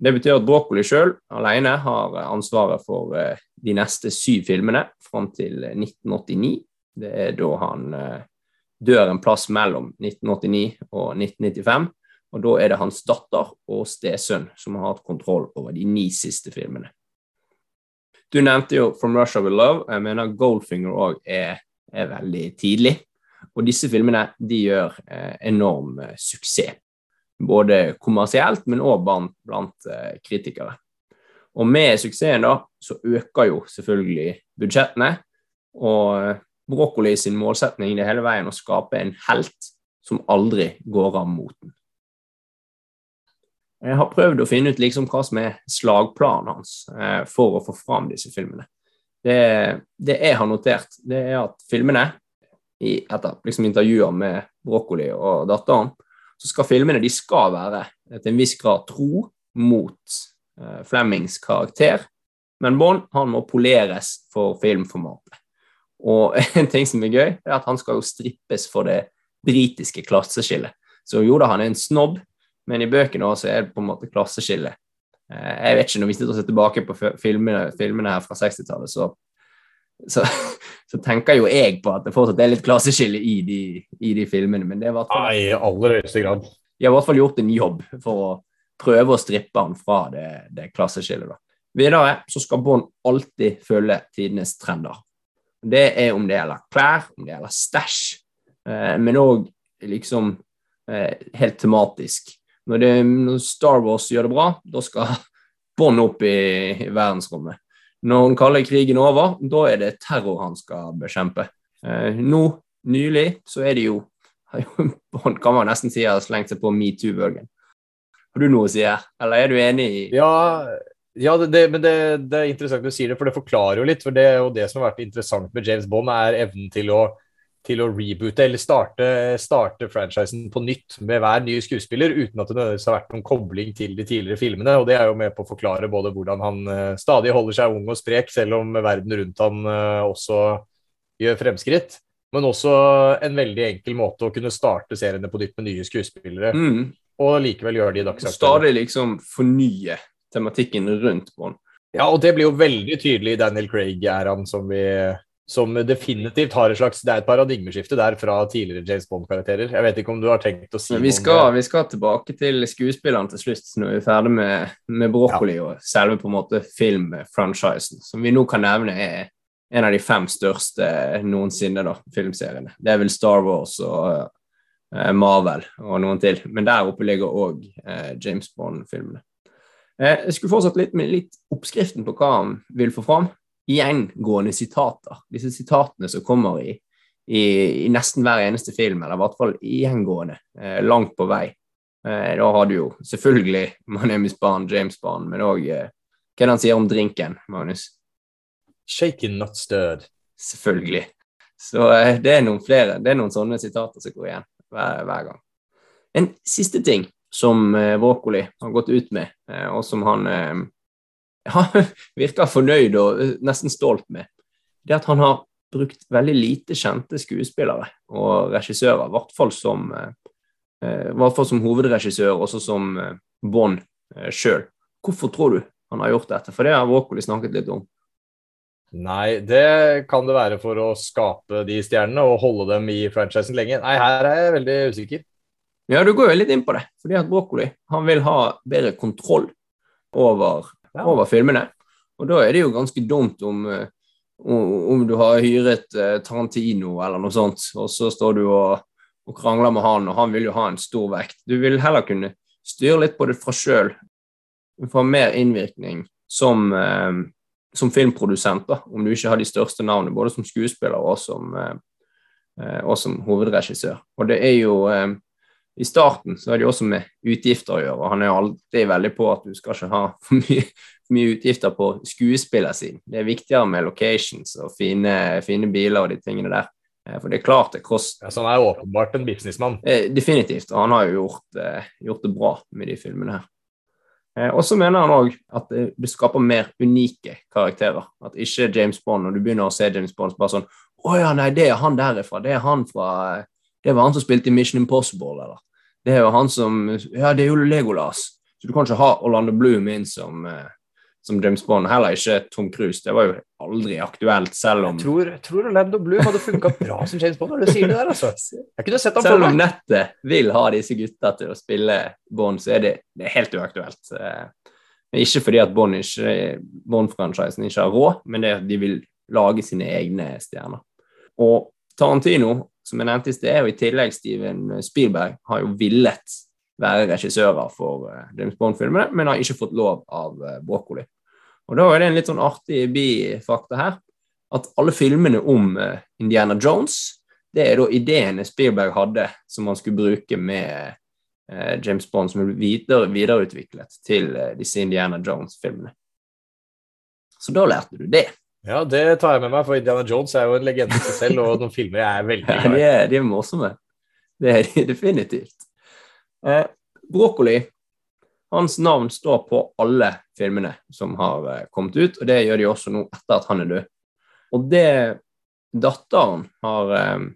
Det betyr at Broccoli sjøl alene har ansvaret for de neste syv filmene fram til 1989. Det er da han dør en plass mellom 1989 og 1995. Og da er det hans datter og stesønn som har hatt kontroll over de ni siste filmene. Du nevnte jo 'From Russia With Love'. Jeg mener 'Goldfinger' òg er, er, veldig tidlig. Og disse filmene de gjør eh, enorm eh, suksess. Både kommersielt, men òg blant, blant eh, kritikere. Og med suksessen da, så øker jo selvfølgelig budsjettene. Og Broccoli sin målsetning det hele veien å skape en helt som aldri går av moten. Jeg har prøvd å finne ut liksom hva som er slagplanen hans eh, for å få fram disse filmene. Det, det, jeg har notert, det er at filmene, i, etter liksom intervjuer med Broccoli og datteren, så skal filmene de skal være til en viss grad tro mot eh, Flemmings karakter, men Bond han må poleres for filmformatet. Og en ting som er gøy, er at han skal jo strippes for det britiske klasseskillet. Så jo da, han er en snobb, men i bøkene også er det på en måte klasseskille. Eh, jeg vet ikke, Når vi sitter og ser tilbake på filmene, filmene her fra 60-tallet, så, så, så, tenker jo jeg på at det fortsatt er litt klasseskille i de, i de filmene. Men det er hvert fall, I aller høyeste grad. De har i hvert fall gjort en jobb for å prøve å strippe han fra det, det klasseskillet. da. Videre så skal Bond alltid følge tidenes trender. Det er om det gjelder klær, om det gjelder stæsj, eh, men òg liksom eh, helt tematisk. Når, det, når, Star Wars gjør det bra, da skal Bond opp i, i verdensrommet. Når den kaller krigen over, da er det terror han skal bekjempe. Eh, nå, nylig, så er det jo Han kan man nesten si har slengt seg på metoo-bølgen. Har du noe å si her, eller er du enig i Ja, ja, det, det, men det, det, er interessant du sier det, for det forklarer jo litt. for Det er jo det som har vært interessant med James Bond, er evnen til å, til å reboote eller starte, starte, franchisen på nytt med hver ny skuespiller, uten at det nødvendigvis har vært noen kobling til de tidligere filmene. og Det er jo med på å forklare både hvordan han uh, stadig holder seg ung og sprek, selv om verden rundt han uh, også gjør fremskritt. Men også en veldig enkel måte å kunne starte seriene på nytt med nye skuespillere. Mm. Og likevel gjøre de dagsaktuelle. Stadig liksom fornye tematikken rundt Bond. Ja, og det blir jo veldig tydelig i Daniel Craig-æraen som vi som definitivt har et slags Det er et paradigmeskifte der fra tidligere James Bond-karakterer. Jeg vet ikke om du har tenkt å si vi skal? Vi skal tilbake til skuespillerne til slutt, når vi er ferdig med, med Broccoli ja. og selve på en måte filmfranchisen, som vi nå kan nevne er en av de fem største noensinne, da, filmseriene. Det er vel Star Wars og uh, Marvel og noen til, men der oppe ligger òg uh, eh, James Bond-filmene. Uh, jeg skulle fortsatt litt med litt oppskriften på hva han vil få fram. Gjengående sitater. Disse sitatene som kommer i, i, i nesten hver eneste film, eller i hvert fall gjengående, eh, langt på vei. Eh, da har du jo selvfølgelig My name is Bond, James Bond, men òg eh, hva er det han sier om drinken, Magnus? Shaken, not stirred. Selvfølgelig. Så eh, det er noen flere, det er noen sånne sitater som går igjen hver, hver gang. En siste ting som eh, Våkoli har gått ut med, eh, og som han ja, virker fornøyd og nesten stolt med, det er at han har brukt veldig lite kjente skuespillere og regissører, i hvert fall som, hvert fall som hovedregissør, også som Bond sjøl. Hvorfor tror du han har gjort dette? For det har Våkoli snakket litt om. Nei, det kan det være for å skape de stjernene og holde dem i franchisen lenge. Nei, her er jeg veldig usikker. Ja, du går jo litt inn på det. Fordi at Broccoli han vil ha bedre kontroll over, ja. over filmene. Og da er det jo ganske dumt om, eh, om, du har hyret uh, Tarantino eller noe sånt, og så står du og, og, krangler med han, og han vil jo ha en stor vekt. Du vil heller kunne styre litt på det fra sjøl. Få mer innvirkning som, uh, som filmprodusent, da, om du ikke har de største navnene, både som skuespiller og som, og som hovedregissør. Og det er jo i starten så er det jo også med utgifter å gjøre. Han er jo alltid veldig på at du skal ikke ha for mye, for mye utgifter på skuespiller sin. Det er viktigere med locations og fine, fine, biler og de tingene der Eh, For det er klart det koster Ja, så han er åpenbart en businessmann. Eh, definitivt. Og han har jo gjort, eh, gjort det bra med de filmene her. Og så mener han òg at det, skaper mer unike karakterer. At ikke James Bond, når du begynner å se James Bond, så bare sånn Å ja, nei, det er han derifra. Det er han fra Det var han som spilte i Mission Impossible, eller Det er jo han som Ja, det er jo Legolas. Så du kan ikke ha Orlando Bloom inn som, eh, som James Bond. Heller ikke Tom Cruise. Det var jo aldri aktuelt, selv om Jeg tror, jeg tror Orlando Bloom hadde funka bra som James Bond, når du sier det der, altså. Jeg kunne sett ham Selv om nettet vil ha disse gutta til å spille Bond, så er det, det er helt uaktuelt. Eh, Men ikke fordi at Bond ikke- Bond-franchisen ikke har råd, men det er at de vil lage sine egne stjerner. Og Tarantino, som jeg nevnte i sted, og i tillegg Steven Spielberg, har jo villet være regissører for eh, James Bond-filmene, men har ikke fått lov av eh, Broccoli. Og da er det en litt sånn artig bifakta her, at alle filmene om eh, Indiana Jones det er da ideene Spielberg hadde som han skulle bruke med James Bond, som er videre, videreutviklet til disse Indiana Jones-filmene. Så da lærte du det. Ja, det tar jeg med meg, for Indiana Jones er jo en legende i seg selv, og noen filmer jeg er veldig glad i. Ja, de er morsomme. Det er de definitivt. Eh, brokkoli. hans navn står på alle filmene som har eh, kommet ut, og det gjør de også nå etter at han er død. Og det datteren har, eh,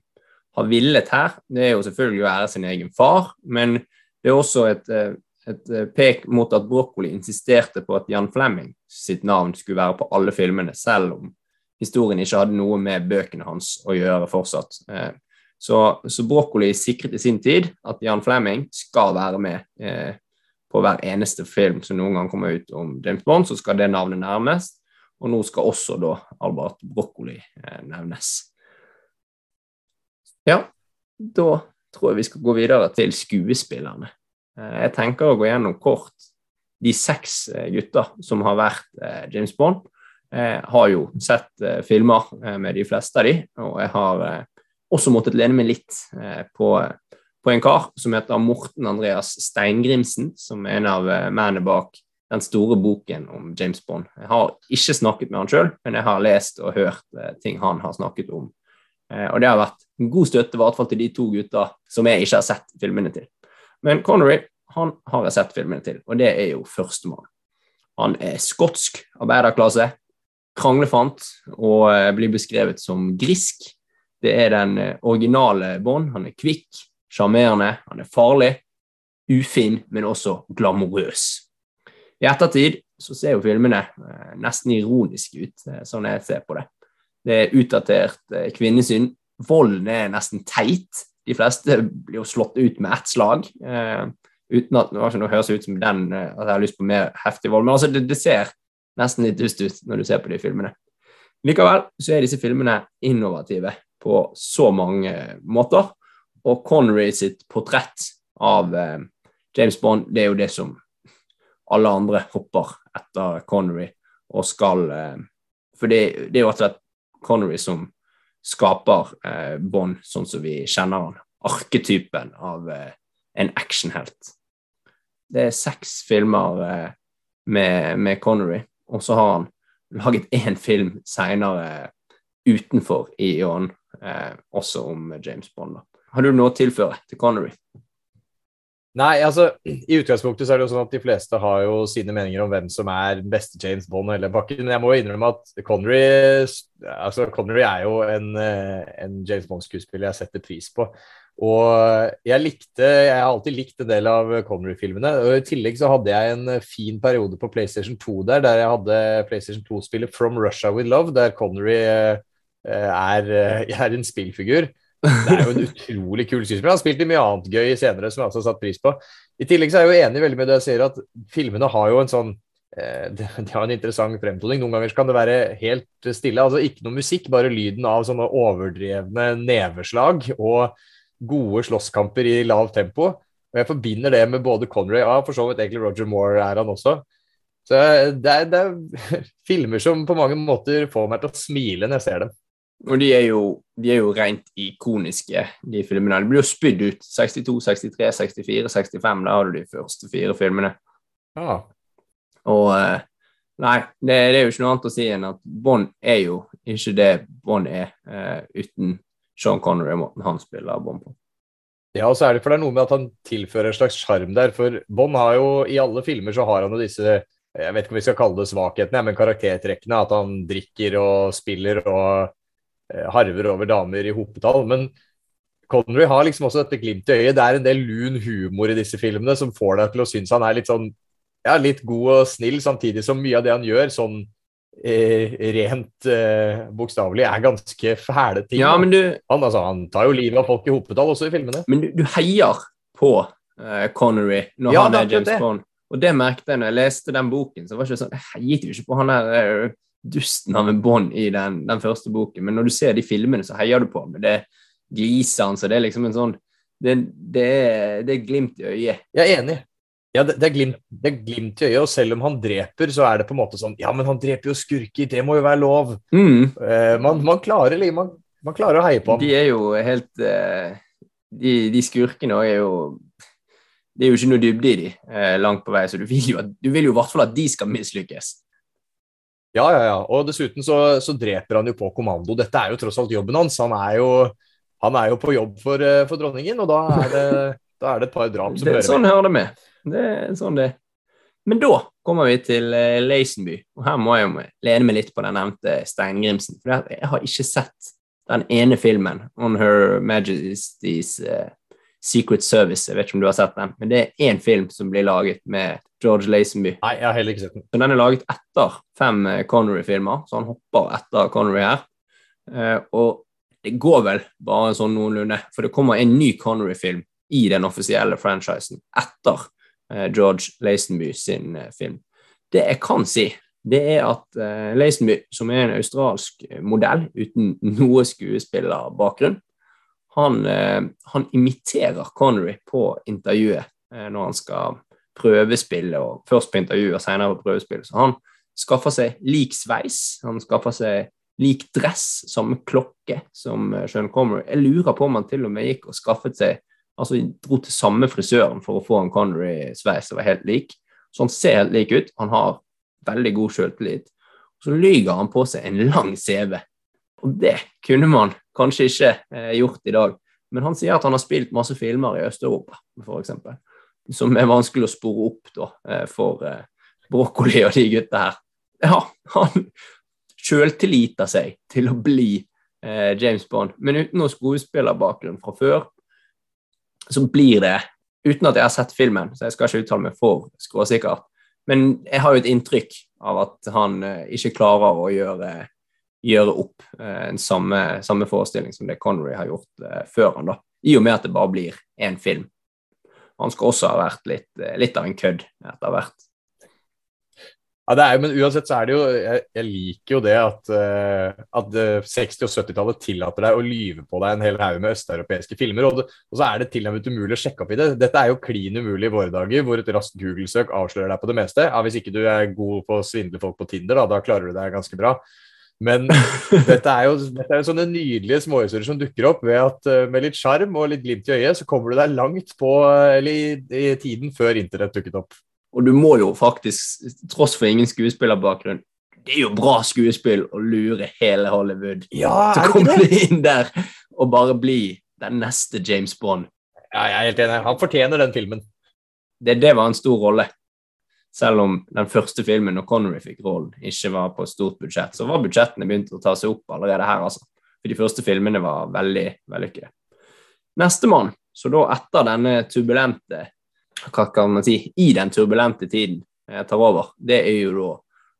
har villet her, det er jo selvfølgelig å ære sin egen far, men det er også et, eh, et eh, pek mot at Broccoli insisterte på at Jan Flemming sitt navn skulle være på alle filmene, selv om historien ikke hadde noe med bøkene hans å gjøre fortsatt. Eh, Så, så Broccoli sikret i sin tid at Jan Flemming skal være med eh, på hver eneste film som noen gang kommer ut om James Bond, så skal det navnet nærmes. Og nå skal også da Albert Broccoli nevnes. Ja, da tror jeg vi skal gå videre til skuespillerne. Eh, jeg tenker å gå gjennom kort de seks gutter gutta som har vært eh, James Bond. Jeg har jo sett eh, filmer eh, med de fleste av de, og jeg har eh, også måttet lene meg litt eh, på, på en kar som heter Morten Andreas Steingrimsen, som er en av eh, mennene bak den store boken om James Bond. Jeg har ikke snakket med han sjøl, men jeg har lest og hørt eh, ting han har snakket om. Eh, og det har vært god støtte, i hvert fall til de to gutta som jeg ikke har sett filmene til. Men Connery han har jeg sett filmene til, og det er jo førstemann. Han er skotsk arbeiderklasse, kranglefant og eh, blir beskrevet som grisk. Det er den eh, originale Bond. Han er kvikk, sjarmerende, han er farlig, ufin, men også glamorøs. I ettertid så ser jo filmene eh, nesten ironiske ut, sånn jeg ser på det. Det er utdatert kvinnesyn. Volden er nesten teit. De fleste blir jo slått ut med ett slag. Eh, uten at det høres ut som den, eh, at jeg har lyst på mer heftig vold. Men altså, det, det ser nesten litt dust ut når du ser på de filmene. Likevel så er disse filmene innovative på så mange måter. Og Connery sitt portrett av eh, James Bond, det er jo det som alle andre hopper etter Connery og skal eh, For det, det er jo rett og slett Connery som skaper eh, Bond sånn som vi kjenner han. Arketypen av eh, en actionhelt. Det er seks filmer eh, med, med Connery, og så har han laget én film seinere utenfor ION, eh, også om James Bond. Da. Har du noe å tilføre til Connery? Nei, altså, I utgangspunktet så er det jo sånn at de fleste har jo sine meninger om hvem som er den beste James Bond og hele pakken. Men jeg må jo innrømme at Connery, altså Connery er jo en, eh, en James Bond-skuespiller jeg setter pris på. Og jeg likte, jeg har alltid likt en del av Connery-filmene. og I tillegg så hadde jeg en fin periode på PlayStation 2 der, der jeg hadde PlayStation 2-spillet From Russia With Love, der Connery eh, er, eh, er en spillfigur. Det er jo en utrolig kul skuespiller. Han har spilt i mye annet gøy senere som jeg også har satt pris på. I tillegg så er jeg jo enig veldig med det jeg sier, at filmene har jo en sånn eh, de har en interessant fremtoning. Noen ganger kan det være helt stille. altså Ikke noe musikk, bare lyden av sånne overdrevne neveslag og gode slåsskamper i lavt tempo. Og jeg forbinder det med både Connery og for så vidt egentlig Roger Moore er han også. Så det er, det er filmer som på mange måter får meg til å smile når jeg ser dem. Og de er, jo, de er jo rent ikoniske, de filmene. De blir jo spydd ut. 62, 63, 64, 65. Da har du de første fire filmene. Ja. Og eh, Nei, det, det er jo ikke noe annet å si enn at Bond er jo ikke det Bond er uh, uten Sean Connery og måten han spiller Bond på. Ja, og så er det for det er noe med at han tilfører en slags sjarm der. For Bond har jo i alle filmer så har han jo disse jeg vet ikke om vi skal kalle det svakhetene, men karaktertrekkene. At han drikker og spiller og harver over damer i hopetall. Men Connery har liksom også dette glimtet i øyet. Det er en del lun humor i disse filmene som får deg til å synes han er litt sånn ja, litt god og snill, samtidig som mye av det han gjør, sånn eh, rent eh, bokstavelig, er ganske fæle ting. Ja, men du, han, altså, han tar jo livet av folk i hopetall også i filmene. men du, du heier på eh, Connery når Ja, han er James. Bond. Og det merket jeg når jeg leste den boken. så var det ikke sånn, Jeg heiet jo ikke på han der eh, dusten av en Bond i den, den første boken, men når du ser de filmene, så heier du på ham. Det er gliser han, så det er liksom en sånn Det, det, er, det er glimt i øyet. Jeg er enig. Ja, det, det, er glimt, det er glimt i øyet, og selv om han dreper, så er det på en måte sånn Ja, men han dreper jo skurker, det må jo være lov. Mm. Uh, man, man, klarer, man, man klarer å heie på ham. De er jo helt uh, de, de skurkene er jo Det er jo ikke noe dybde i de uh, langt på vei, så du vil jo i hvert fall at de skal mislykkes. Ja, ja, ja. Og dessuten så, så dreper han jo på kommando. Dette er jo tross alt jobben hans. Han er jo, han er jo på jobb for, eh, for dronningen, og da er det, da er det et par drap som hører hører sånn hører det med. Det er sånn det. Men da kommer vi til Leisenby, og her må jeg jo lene meg litt på den nevnte Steingrimsen. For jeg har ikke sett den ene filmen, On Her Majesty's eh, Secret Service. Jeg vet ikke om du har sett den, men det er én film som blir laget med George Lazenby. Nei, jeg har heller ikke sett den. Så den er laget etter fem eh, Connery-filmer, så han hopper etter Connery her. Eh, og det går vel bare sånn noenlunde, for det kommer en ny Connery-film i den offisielle franchisen etter eh, George Lazenby sin film. Det jeg kan si, det er at Lazenby, som er en australsk modell uten noe skuespillerbakgrunn, han, eh, han imiterer Connery på intervjuet eh, når han skal prøvespille, og først på intervju og senere på prøvespill. Så han skaffer seg lik sveis, han skaffer seg lik dress, samme klokke som eh, Sean Connery. Jeg lurer på om han til og med gikk og skaffet seg Altså dro til samme frisøren for å få en Connery-sveis som var helt lik. Så han ser helt lik ut. Han har veldig god selvtillit. Så lyger han på seg en lang CV. Og det kunne man kanskje ikke eh, gjort i dag. Men han sier at han har spilt masse filmer i Øst-Europa, f.eks som er vanskelig å spore opp da, eh, for eh, brokkoli og de gutta her. Ja, han sjøltilliter seg til å bli eh, James Bond, men uten noen skuespillerbakgrunn fra før, så blir det Uten at jeg har sett filmen, så jeg skal ikke uttale meg for skråsikkert, men jeg har jo et inntrykk av at han eh, ikke klarer å gjøre, gjøre opp eh, en samme, samme forestilling som det Connery har gjort eh, før han, da. I og med at det bare blir én film han skal også ha vært litt, eh, litt av en kødd etter hvert. Ja, det er jo, men uansett så er det jo Jeg, jeg liker jo det at, at eh, 60- og 70-tallet tillater deg å lyve på deg en hel haug med østeuropeiske filmer. Og, det, og så er det tilnærmet umulig å sjekke opp i det. Dette er jo klin umulig i våre dager, hvor et raskt Google-søk avslører deg på det meste. Ja, Hvis ikke du er god på å svindle folk på Tinder, da, da klarer du deg ganske bra. Men dette er jo, dette er jo sånne nydelige småhistorier som dukker opp ved at eh, med litt sjarm og litt glimt i øyet, så kommer du deg langt på eh, eller i, i tiden før internett dukket opp. Og du må jo faktisk, tross for ingen skuespillerbakgrunn, det er jo bra skuespill å lure hele Hollywood Ja, til å komme inn der og bare bli den neste James Bond. Ja, jeg er helt enig. Han fortjener den filmen. Det, det var en stor rolle. Selv om den første filmen, når Connery fikk rollen, ikke var på et stort budsjett, så var budsjettene begynt å ta seg opp allerede her, altså. For de første filmene var veldig vellykkede. Nestemann, så da etter denne turbulente Hva kan man si? I den turbulente tiden jeg tar over, det er jo da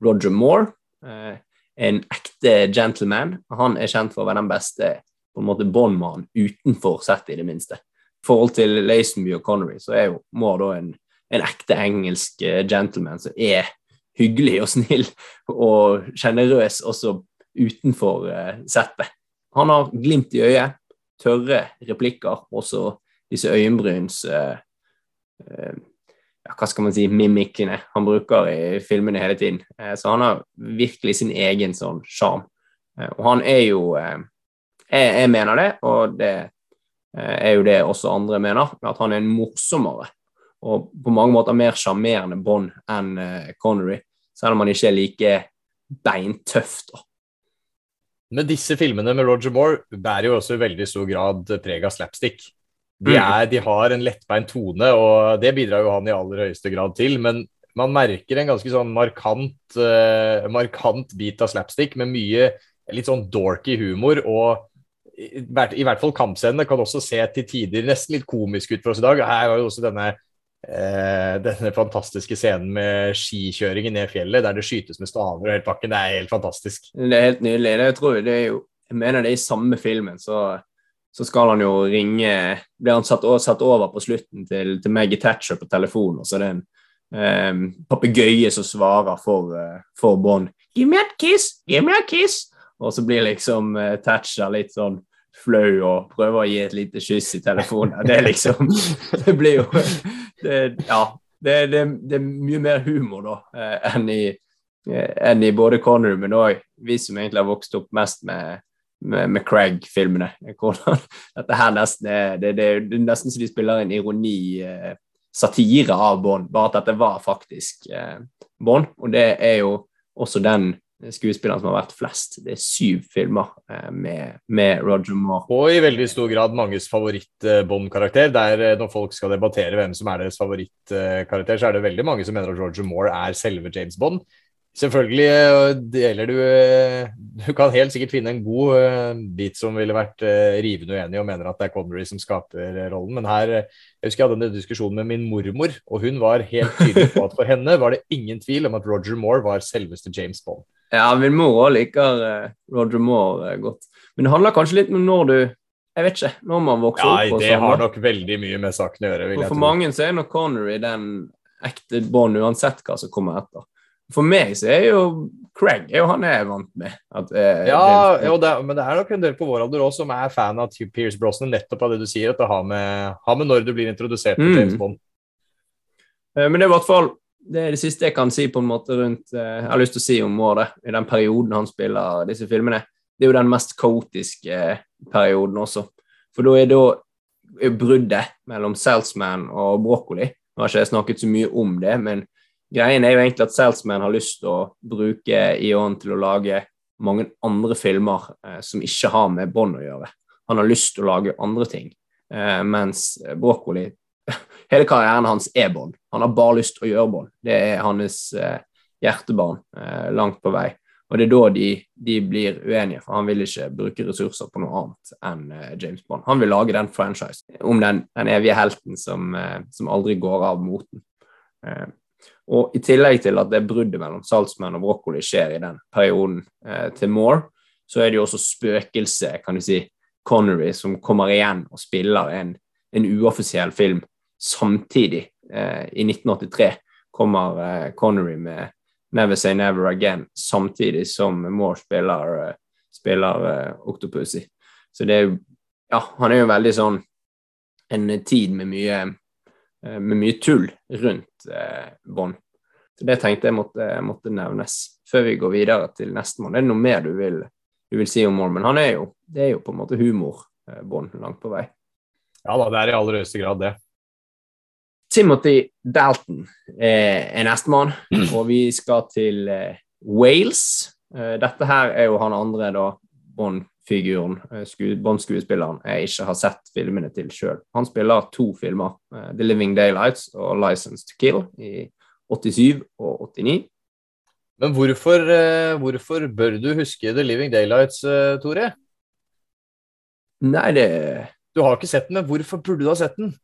Roger Moore. Eh, en ekte gentleman. Han er kjent for å være den beste på en måte Bond-mannen utenfor settet, i det minste. I forhold til Lazenby og Connery, så er jo Moore da en en ekte engelsk eh, gentleman som er hyggelig og snill og sjenerøs også utenfor eh, settet. Han har glimt i øyet, tørre replikker, også disse øyenbryns eh, ja, Hva skal man si mimikkene han bruker i filmene hele tiden. Så han har virkelig sin egen sånn sjarm. Og han er jo jeg, jeg mener det, og det er jo det også andre mener, at han er en morsommere og på mange måter mer sjarmerende Bond enn eh, Connery, selv om han ikke er like beintøff. Men disse filmene med Roger Moore bærer jo også i veldig stor grad preg av slapstick. De, Mm. er, de har en lettbeint tone, og det bidrar jo han i aller høyeste grad til. Men man merker en ganske sånn markant, uh, markant bit av slapstick med mye litt sånn dorky humor. og i, hvert- I hvert fall kampscenene kan også se til tider nesten litt komisk ut for oss i dag. Her var jo også denne eh, denne fantastiske scenen med skikjøringen ned fjellet, der det skytes med staver og helt pakken. Det er helt fantastisk. Det er helt nydelig. Det, tror det er jo Jeg mener det er i samme filmen, så, så skal han jo ringe Blir han satt, satt over på slutten til, til Maggie Thatcher på telefonen, og så er det en um, papegøye som svarer for, uh, for Bond. Give me a kiss! Give me a kiss! Og så blir liksom uh, Thatcher litt sånn flau og prøver å gi et lite kyss i telefonen. Det er liksom Det blir jo det, Ja. Det, det, det er mye mer humor da eh, enn i, eh, enn i både Connery, men òg vi som egentlig har vokst opp mest med, med, med Craig-filmene. Dette her nesten er det, det, er nesten som de spiller en ironi, eh, satire av Bond, bare at dette var faktisk Bond. Og det er jo også den skuespilleren som har vært flest. Det er syv filmer eh, med, med Roger Moore. Og i veldig stor grad manges favoritt-Bond-karakter. Der eh, når folk skal debattere hvem som er deres favorittkarakter, så er det veldig mange som mener at Roger Moore er selve James Bond. Selvfølgelig eh, deler du Du kan helt sikkert finne en god bit som ville vært rivende uenig og mener at det er Connery som skaper rollen, men her Jeg husker jeg hadde en diskusjon med min mormor, og hun var helt tydelig på at for henne var det ingen tvil om at Roger Moore var selveste James Bond. Ja, min mor òg liker eh, Roger Moore eh, godt. Men det handler kanskje litt om når du Jeg vet ikke. Når man vokser Nei, opp. Nei, det har nok veldig mye med saken å gjøre, for tro. mange så er nok Connery den ekte Bond, uansett hva som kommer etter. For meg så er jo Craig er jo han jeg er vant med. At, eh, Ja, det, er- men det er nok en del på vår alder også som er fan av Pierce Brosnan, nettopp av det du sier, at det har med, har med når du blir introdusert til Mm. James Bond. Eh, Men det er i hvert fall det, er det siste jeg kan si på en måte rundt eh, Jeg har lyst til å si om Moore, i den perioden han spiller disse filmene. Det er jo den mest kaotiske eh, perioden også. For da er da bruddet mellom Salesman og Broccoli. Nå har ikke jeg snakket så mye om det, men greien er jo egentlig at Salesman har lyst til å bruke Ion til å lage mange andre filmer eh, som ikke har med Bond å gjøre. Han har lyst til å lage andre ting, mens Broccoli Hele karrieren hans er bånd. Han har bare lyst til å gjøre bånd. Det er hans eh, hjertebarn eh, langt på vei. Og det er da de, de blir uenige, for han vil ikke bruke ressurser på noe annet enn eh, James Bond. Han vil lage den franchise om den, den evige helten som, eh, som aldri går av moten. Eh, og i tillegg til at det bruddet mellom Saltsman og Broccoli skjer i den perioden eh, til Moore, så er det jo også spøkelse, kan du si, Connery som kommer igjen og spiller en, en uoffisiell film samtidig. Eh, I 1983 kommer eh, Connery med Never Say Never Again, samtidig som Moore spiller, eh, spiller Octopussy. Så det er jo Ja, han er jo veldig sånn en tid med mye, med mye tull rundt eh, Bond. Så det tenkte jeg måtte, måtte nevnes før vi går videre til nestemann. Er det noe mer du vil, du vil si om Moore? Men han er jo, det er jo på en måte humor, eh, Bond, langt på vei. Ja da, det er i aller høyeste grad det. Timothy Dalton eh, er nestemann, og vi skal til eh, Wales. Eh, dette her er jo han andre, da, Bond-figuren, Bond-skuespilleren, jeg ikke har sett filmene til sjøl. Han spiller to filmer, The Living Daylights og License to Kill, i 87 og 89. Men hvorfor, hvorfor bør du huske The Living Daylights, Tore? Nei, det, Du har ikke sett den, men hvorfor burde du ha sett den?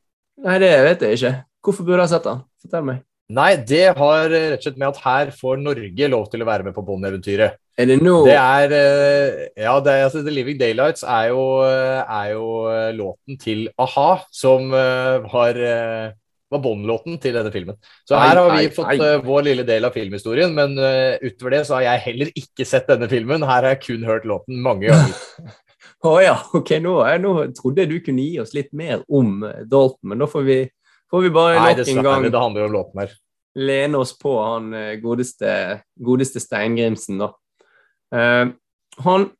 nei, det vet jeg ikke. Hvorfor burde jeg sett den? Fortell meg. Nei, det har eh, rett og slett med at her får Norge lov til å være med på Bond-eventyret. Er det nå Det er eh, Ja, det er, altså, The Living Daylights er jo, eh, er jo låten til a-ha, som var, var Bond-låten til denne filmen. Så her har vi fått ei. vår lille del av filmhistorien, men utover det så har jeg heller ikke sett denne filmen. Her har jeg kun hørt låten mange ganger. Å ja, ok, nå, jeg, nå trodde jeg du kunne gi oss litt mer om Dalton, men da får vi, får vi bare nok en gang det handler om låten her. lene oss på han eh, godeste, godeste Steingrimsen, da. Uh, han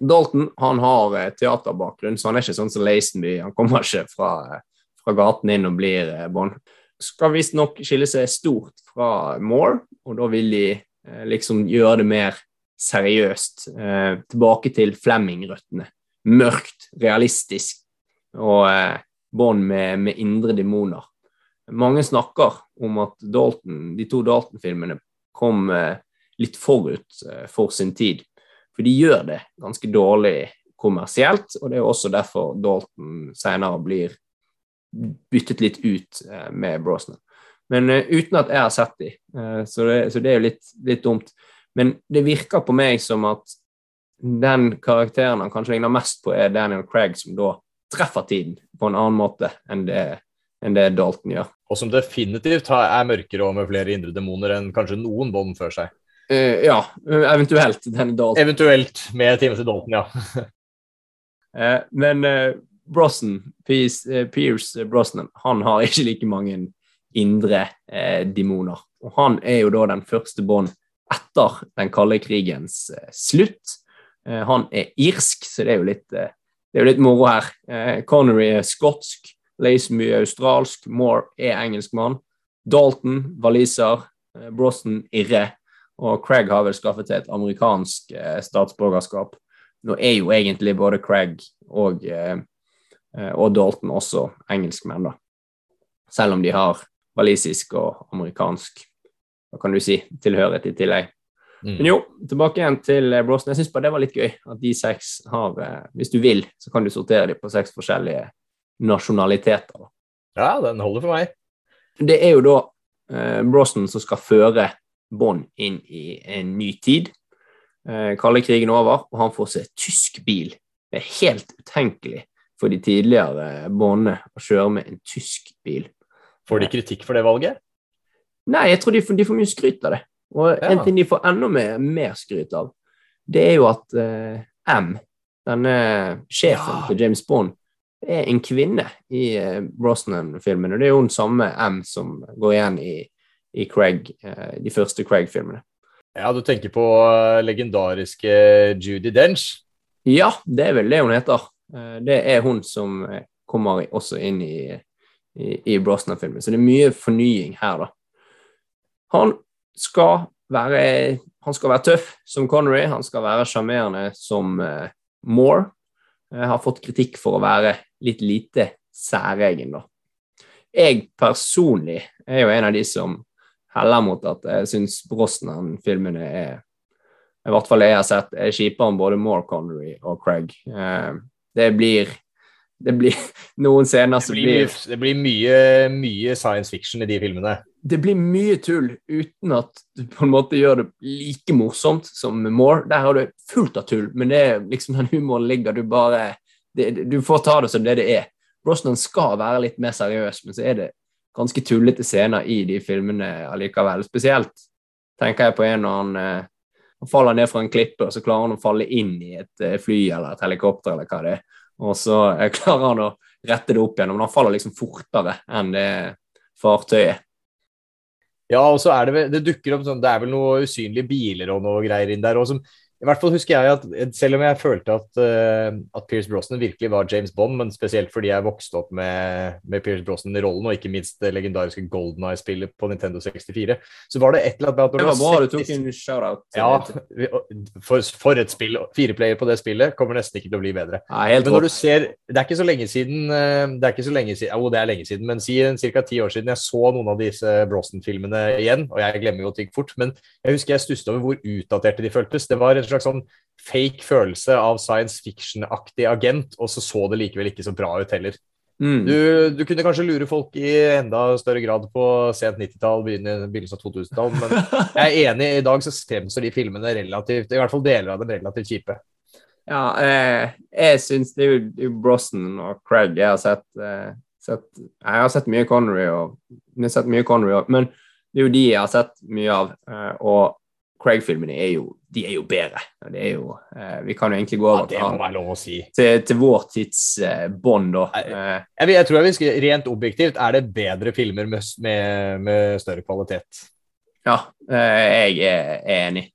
Dalton han har eh, teaterbakgrunn, så han er ikke sånn som Lazenby. Han kommer ikke fra, fra gaten inn og blir Bond. Skal visstnok skille seg stort fra Moore, og da vil de eh, liksom gjøre det mer seriøst. Eh, tilbake til Flemming-røttene. Mørkt, realistisk og eh, bånd med, med indre demoner. Mange snakker om at Dalton, de to Dalton-filmene kom eh, litt forut eh, for sin tid. For de gjør det ganske dårlig kommersielt, og det er også derfor Dalton senere blir byttet litt ut eh, med Brosnan. Men uten at jeg har sett de, uh, så, det, så, det, er jo litt, litt, dumt. Men det virker på meg som at den karakteren han kanskje ligner mest på, er Daniel Craig, som da treffer tiden på en annen måte enn det, enn det Dalton gjør. Og som definitivt er mørkere og med flere indre demoner enn kanskje noen bånd før seg. Uh, ja, eventuelt denne Dalton. Eventuelt med Timothy Dalton, ja. men Brosnan, Pierce Brosnan, han har ikke like mange indre demoner. Og han er jo da den første bånd etter den kalde krigens slutt. Han er irsk, så det er jo litt, det er jo litt moro her. Eh, Connery er skotsk, Laismy er australsk, Moore er engelskmann. Dalton, waliser, eh, Brosnan irre, og Craig har vel skaffet seg et amerikansk statsborgerskap. Nå er jo egentlig både Craig og, og Dalton også engelskmenn, da. Selv om de har walisisk og amerikansk hva kan du si, tilhørighet i tillegg. Mm. Men jo, tilbake igjen til Brosten Brosnan. Jeg syns bare det var litt gøy at de seks har eh, Hvis du vil, så kan du sortere dem på seks forskjellige nasjonaliteter. Ja, den holder for meg. Det er jo da eh, Brosnan som skal føre Bond inn i en ny tid. Eh, kalde krigen over, og han får seg tysk bil. Det er helt utenkelig for de tidligere Bondene å kjøre med en tysk bil. Får de kritikk for det valget? Nei, jeg tror de de får mye skryt av det. Og ja. en ting de får enda mer, mer skryt av, det er jo at uh, M, denne sjefen ja. til James Bond, er en kvinne i uh, Brosnan-filmen. Og det er jo den samme M som går igjen i, i Craig, uh, de første Craig-filmene. Ja, du tenker på legendariske Judy Dench? Ja, det er vel det hun heter. Det er hun som kommer også inn i i, i Brosnan-filmen. Så det er mye fornying her, da. Han skal være, han skal være tøff som Connery, han skal være sjarmerende som uh, Moore. Jeg har fått kritikk for å være litt lite særegen, da. Jeg personlig er jo en av de som heller mot at jeg syns Brosnan-filmene er I hvert fall jeg har sett, er kjipere enn både Moore, Connery og Craig. Uh, det blir det blir noen scener som blir, blir Det blir mye, mye, science fiction i de filmene. Det blir mye tull uten at du på en måte gjør det like morsomt som More. Der har du fullt av tull, men det er liksom den humoren ligger Du bare det, Du får ta det som det det er. Brosnan skal være litt mer seriøs, men så er det ganske tullete scener i de filmene allikevel. Spesielt tenker jeg på en når han, eh, han faller ned fra en klippe, og så klarer han å falle inn i et eh, fly eller et helikopter eller hva det er. Og så eh, klarer han å rette det opp igjen, men han faller liksom fortere enn det fartøyet. Ja, og så er det vel, det dukker opp sånn, det er vel noen usynlige biler og noe greier inn der. og som i hvert fall husker jeg at selv om jeg følte at, uh, at Pierce Brosnan virkelig var James Bond, men spesielt fordi jeg vokste opp med, med Pierce Brosnan i rollen, og ikke minst det legendariske Golden Eye-spillet på Nintendo 64, så var det et eller annet med at Det var bra du tok en shout-out. Ja, for, for, et spill. Fireplayer på det spillet kommer nesten ikke til å bli bedre. Nei, men når du ser Det er ikke så lenge siden eh, Det er ikke så lenge siden, Jo, det er lenge siden, men si ca. ti år siden jeg så noen av disse Brosnan-filmene igjen, og jeg glemmer jo ting fort, men jeg husker jeg stusset over hvor utdaterte de føltes. Det var en slags sånn fake følelse av science fiction-aktig agent, og så så det likevel ikke så bra ut heller. Mm. Du, du, kunne kanskje lure folk i enda større grad på sent 90-tall, begynnelsen av 2000-tall, men jeg er enig, i dag så fremstår de filmene relativt, i hvert fall deler av dem relativt kjipe. Ja, eh, jeg syns det er jo, Brosnan og Craig jeg har sett, eh, sett, Jeg har sett mye Connery, og, sett mye Connery men det er jo de jeg har sett mye av. Eh, og Craig-filmene er, er jo bedre. Det er jo, eh, vi kan jo egentlig gå over ja, si. til, til, vår tids eh, bånd, da. Jeg, jeg, jeg, tror jeg skrive rent objektivt er det bedre filmer med, med, med større kvalitet. Ja, eh, jeg er, enig.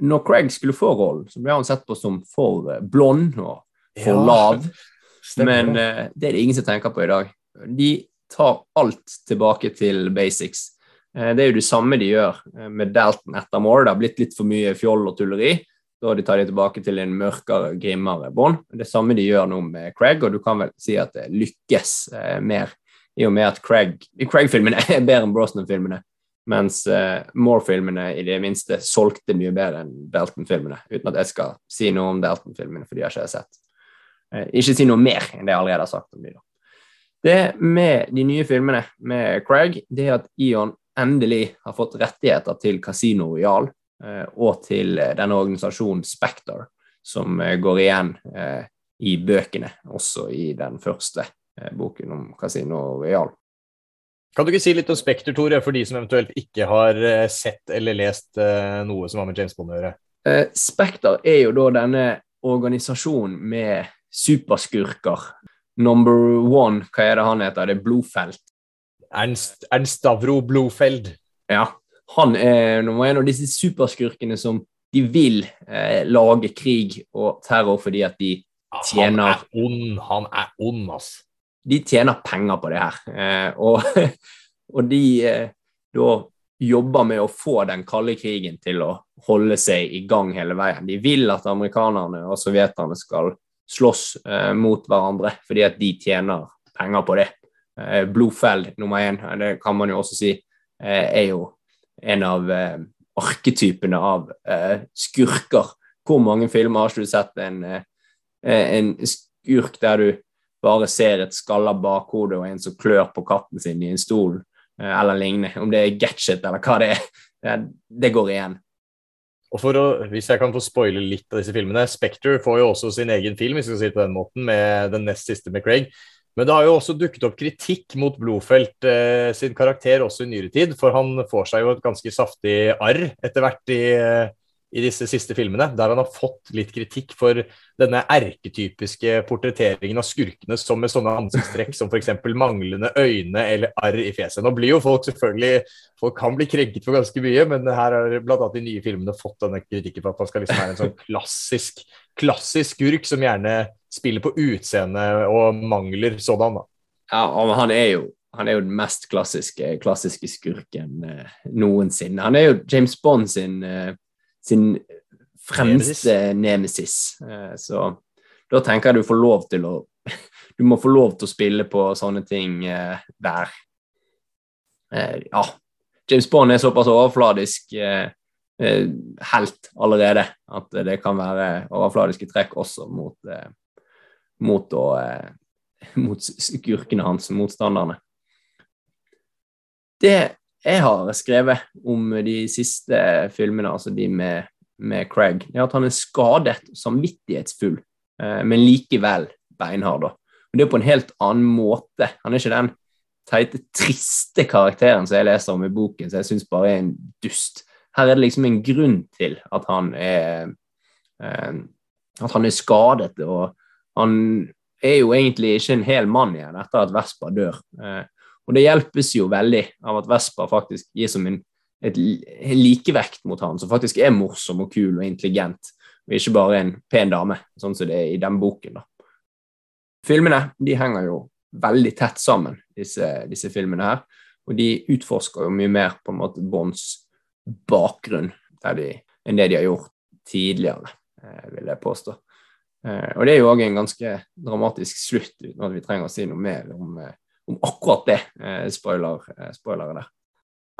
Når Craig skulle få rollen, så ble han sett på som for eh, blond og for ja, lav. Men eh, det er det ingen som tenker på i dag. De tar alt tilbake til basics. Eh, det er jo det samme de gjør eh, med Dalton etter mål. Det har blitt litt for mye fjoll og tulleri. Da de tar de tilbake til en mørkere, grimmere bånd. Det samme de gjør nå med Craig, og du kan vel si at det lykkes eh, mer i og med at Craig Craig-filmene er bedre enn Brosnan-filmene. Mens Moore-filmene i det minste solgte mye bedre enn Dalton-filmene. Uten at jeg skal si noe om Dalton-filmene, for de har ikke jeg sett. Ikke si noe mer enn det jeg allerede har sagt om de da. Det med de nye filmene med Craig, det er at Ion endelig har fått rettigheter til Casino Royal uh, og til denne organisasjonen Spector, som går igjen i bøkene, også i den første boken om Casino Royal. Kan du ikke si litt om Spekter, Tore, for de som eventuelt ikke har eh, sett eller lest noe som har med James Bond å gjøre? Spekter er jo da denne organisasjonen med superskurker. Number one, hva er det han heter? Det er Blodfelt. Ernst, Ernst Stavro Blofeld. Ja. Han er nummer én, av disse superskurkene som de vil eh, lage krig og terror fordi at de tjener Han er ond, han er ond, ass de tjener penger på det her. Eh, og, og, de eh, da jobber med å få den kalde krigen til å holde seg i gang hele veien. De vil at amerikanerne og sovjeterne skal slåss eh, mot hverandre fordi at de tjener penger på det. Eh, Blodfeld nummer én, det kan man jo også si, eh, er jo en av eh, arketypene av skurker. Hvor mange filmer har du sett en, en skurk der du bare ser et skalla bakhode og en som klør på katten sin i en stol eh, eller lignende. Om det er gadget eller hva det er. Det går igjen. Og for å, Hvis jeg kan få spoile litt av disse filmene Spectre får jo også sin egen film hvis vi skal si det på den måten, med den nest siste med Craig. Men det har jo også dukket opp kritikk mot Blofeldt eh, sin karakter også i nyere tid. For han får seg jo et ganske saftig arr etter hvert i, eh, i disse siste filmene, der han har fått litt kritikk for denne erketypiske portretteringen av skurkene som med sånne ansiktstrekk som f.eks. manglende øyne eller arr i fjeset. Nå blir jo folk selvfølgelig Folk kan bli krenket for ganske mye, men her har bl.a. de nye filmene fått denne kritikken for at man skal liksom være en sånn klassisk, klassisk skurk som gjerne spiller på utseende og mangler sådan. da. Ja, han er jo han er jo den mest klassiske, klassiske skurken eh, noensinne. Han er jo James Bond sin eh, sin fremste nemesis. Eh, så da tenker jeg du får lov til å Du må få lov til å spille på sånne ting eh, der. Eh, ja. James Bond er såpass overfladisk helt allerede at det kan være overfladiske trekk også mot, mot, å, mot skurkene hans, motstanderne. Det jeg har skrevet om de siste filmene, altså de med, med Craig, er at han er skadet, samvittighetsfull, eh, men likevel beinhard. Og Det er på en helt annen måte. Han er ikke den teite, triste karakteren som jeg leser om i boken, som jeg syns bare er en dust. Her er det liksom en grunn til at han er eh, at han er skadet, og han er jo egentlig ikke en hel mann igjen etter at Vespa dør. Eh, og det hjelpes jo veldig av at Vespa faktisk gir som en, et, likevekt mot han, som faktisk er morsom og kul og intelligent, og ikke bare en pen dame, sånn som det er i den boken. da. Filmene de henger jo veldig tett sammen, disse, disse filmene her. Og de utforsker jo mye mer på en måte Bonds bakgrunn de, enn det de har gjort tidligere, eh, vil jeg påstå. Eh, og det er jo òg en ganske dramatisk slutt, uten at vi trenger å si noe mer om eh, om akkurat det. Eh, spoiler, spoilere der.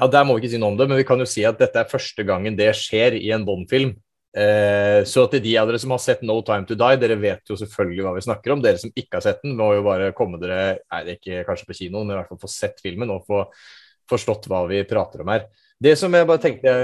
Ja, Der må vi ikke si noe om det, men vi kan jo si at dette er første gangen det skjer i en Bond-film. Så til de av dere som har sett No Time To Die, dere vet jo selvfølgelig hva vi snakker om. Dere som ikke har sett den, må jo bare komme dere er det ikke kanskje på kinoen, men i hvert fall få sett filmen og få forstått hva vi prater om her. Det som jeg bare tenkte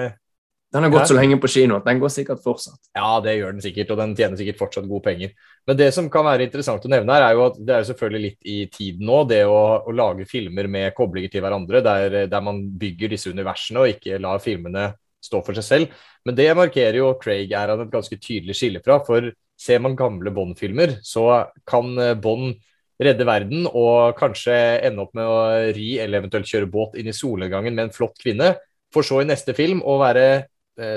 den har gått så lenge på kino at den går sikkert fortsatt. Ja, det gjør den sikkert, og den tjener sikkert fortsatt gode penger. Men det som kan være interessant å nevne her, er jo at det er selvfølgelig litt i tiden nå, det å, å lage filmer med koblinger til hverandre, der, der, man bygger disse universene og ikke lar filmene stå for seg selv. Men det markerer jo Craig er han et ganske tydelig skille fra. For ser man gamle Bond-filmer, så kan eh, Bond redde verden og kanskje ende opp med å ri eller eventuelt kjøre båt inn i solnedgangen med en flott kvinne, for så i neste film å være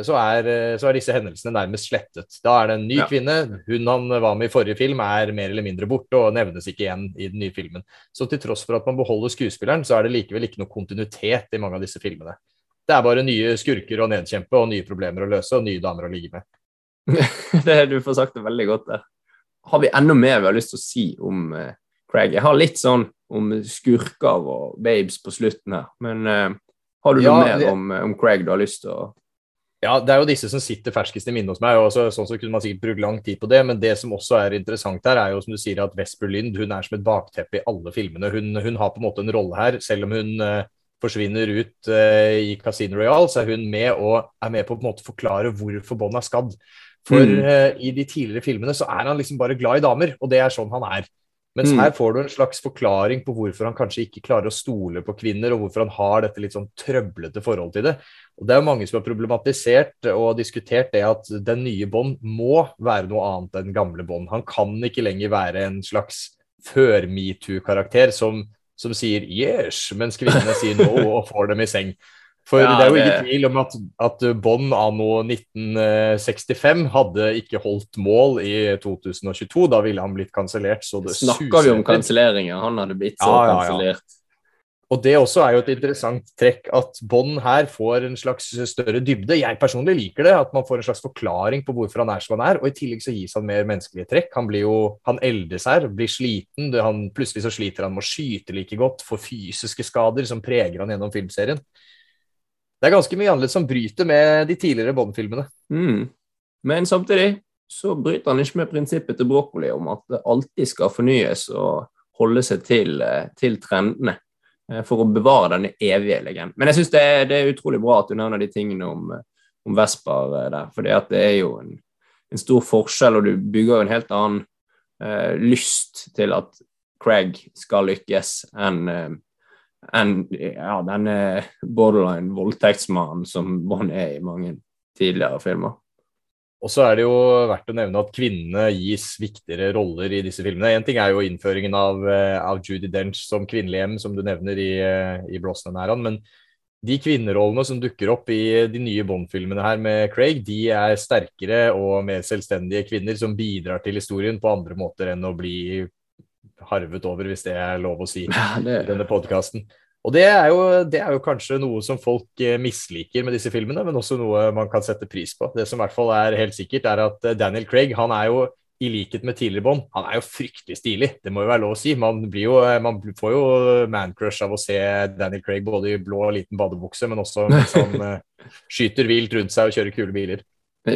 så er, eh, så er, disse hendelsene nærmest slettet. Da er det en ny ja. kvinne. Hun han var med i forrige film, er mer eller mindre borte og nevnes ikke igjen i den nye filmen. Så til tross for at man beholder skuespilleren, så er det likevel ikke noe kontinuitet i mange av disse filmene. Det er bare nye skurker å nedkjempe og nye problemer å løse og nye damer å ligge med. det, du får sagt det veldig godt der. Har vi enda mer vi har lyst til å si om uh, Craig? Jeg har litt sånn om skurker og babes på slutten her, men uh, har du Ja, noe mer om, om Craig du har lyst til å Ja, det er jo disse som sitter ferskest i minnet hos meg. og så, sånn så kunne man sikkert brukt lang tid på det, men det som også er interessant her, er jo som du sier at Vesper Lind hun er som et bakteppe i alle filmene. Hun, hun har på en måte en rolle her, selv om hun uh, forsvinner ut uh, i Casino Royale, så er hun med og er med på å forklare hvorfor Bond er skadd. For Mm. uh, i de tidligere filmene så er han liksom bare glad i damer, og det er sånn han er. Mens Mm. her får du en slags forklaring på hvorfor han kanskje ikke klarer å stole på kvinner, og hvorfor han har dette litt sånn trøblete forholdet til det. Og Det er jo mange som har problematisert og diskutert det at den nye Bond må være noe annet enn gamle Bond. Han kan ikke lenger være en slags før-metoo-karakter som, som sier 'yes', mens kvinnene sier 'no' og får dem i seng. For Ja, det er jo ingen tvil om at, at Bond anno 1965 hadde ikke holdt mål i 2022. Da ville han blitt kansellert Snakker vi om kanselleringer? Han hadde blitt så Ja, ja, ja. Og det også er jo et interessant trekk at Bond her får en slags større dybde. Jeg personlig liker det, at man får en slags forklaring på hvorfor han er som han er, og i tillegg så gis han mer menneskelige trekk. Han blir jo, han eldes her, blir sliten, han, plutselig så sliter han med å skyte like godt, får fysiske skader som preger han gjennom filmserien. Det er ganske mye annerledes som bryter med de tidligere Bond-filmene. Mm. Men samtidig så bryter han ikke med prinsippet til Broccoli om at det alltid skal fornyes og holde seg til, eh, til trendene eh, for å bevare denne evige legenden. Men jeg syns det, det er utrolig bra at du nevner de tingene om, eh, om Vesper der, for det er jo en, en stor forskjell, og du bygger jo en helt annen eh, lyst til at Craig skal lykkes enn eh, enn ja, denne borderline voldtektsmannen som Bond er i mange tidligere filmer. Og så er det jo verdt å nevne at kvinnene gis viktigere roller i disse filmene. En ting er jo innføringen av, eh, av Judy Dench som kvinnelig hjem, som du nevner i, eh, i her, men de kvinnerollene som dukker opp i de nye Bond-filmene her med Craig, de er sterkere og mer selvstendige kvinner som bidrar til historien på andre måter enn å bli harvet over, hvis det er lov å si i denne podkasten. Og det er, jo, det er jo kanskje noe som folk eh, misliker med disse filmene, men også noe man kan sette pris på. Det som i hvert fall er helt sikkert, er at eh, Daniel Craig han er jo i likhet med tidligere Bond, han er jo fryktelig stilig. Det må jo være lov å si. Man, blir jo, eh, man får jo mancrush av å se Daniel Craig både i blå og liten badebukse, men også mens han eh, skyter vilt rundt seg og kjører kule biler.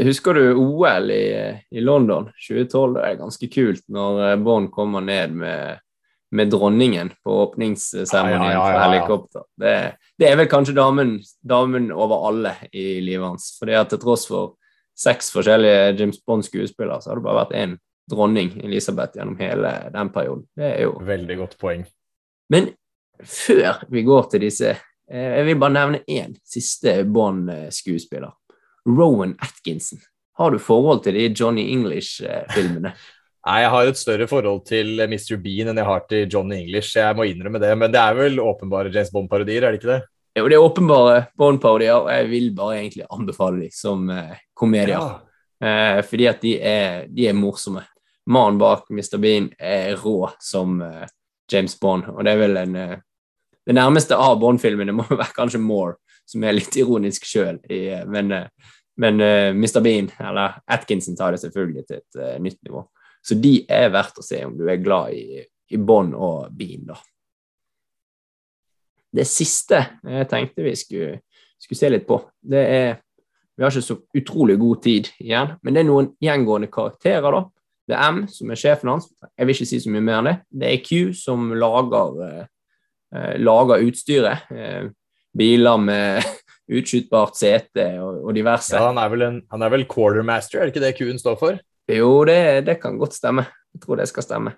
Husker du OL i, i London 2012? Det er ganske kult når eh, Bond kommer ned med, med dronningen på åpningsseremonien Ja, ja, ja, ja. helikopter. Det, det er vel kanskje damen, damen over alle i livet hans. Fordi at til tross for seks forskjellige James Bond-skuespillere, så har det bare vært én dronning, Elisabeth, gjennom hele den perioden. Det er jo Veldig godt poeng. Men før vi går til disse eh, Jeg vil bare nevne én siste Bond-skuespiller. Rowan Atkinson. Har du forhold til de Johnny English-filmene? Nei, jeg har et større forhold til Mr. Bean enn jeg har til Johnny English. Jeg må innrømme det, men det er vel åpenbare James Bond-parodier, er det ikke det? Jo, det er åpenbare Bond-parodier, og jeg vil bare egentlig anbefale dem som eh, komedier. Eh, fordi at de er, de er morsomme. Mannen bak Mr. Bean er rå som eh, James Bond, og det er vel en eh, Det nærmeste av Bond-filmene må være kanskje Moore, som er litt ironisk sjøl, men, eh, men eh, Mr. Bean, eller Atkinson, tar det selvfølgelig til et eh, nytt nivå. Så de er verdt å se om du er glad i, i Bond og Bean, da. Det siste jeg tenkte vi skulle, skulle se litt på, det er Vi har ikke så utrolig god tid igjen, men det er noen gjengående karakterer, da. Det er M som er sjefen hans. Jeg vil ikke si så mye mer enn det. Det er Q som lager, eh, eh, lager utstyret. Eh, biler med utskytbart sete og, og diverse. Ja, han er, vel en, han er vel quartermaster, er det ikke det Q-en står for? Jo, det, det kan godt stemme. Jeg tror det skal stemme.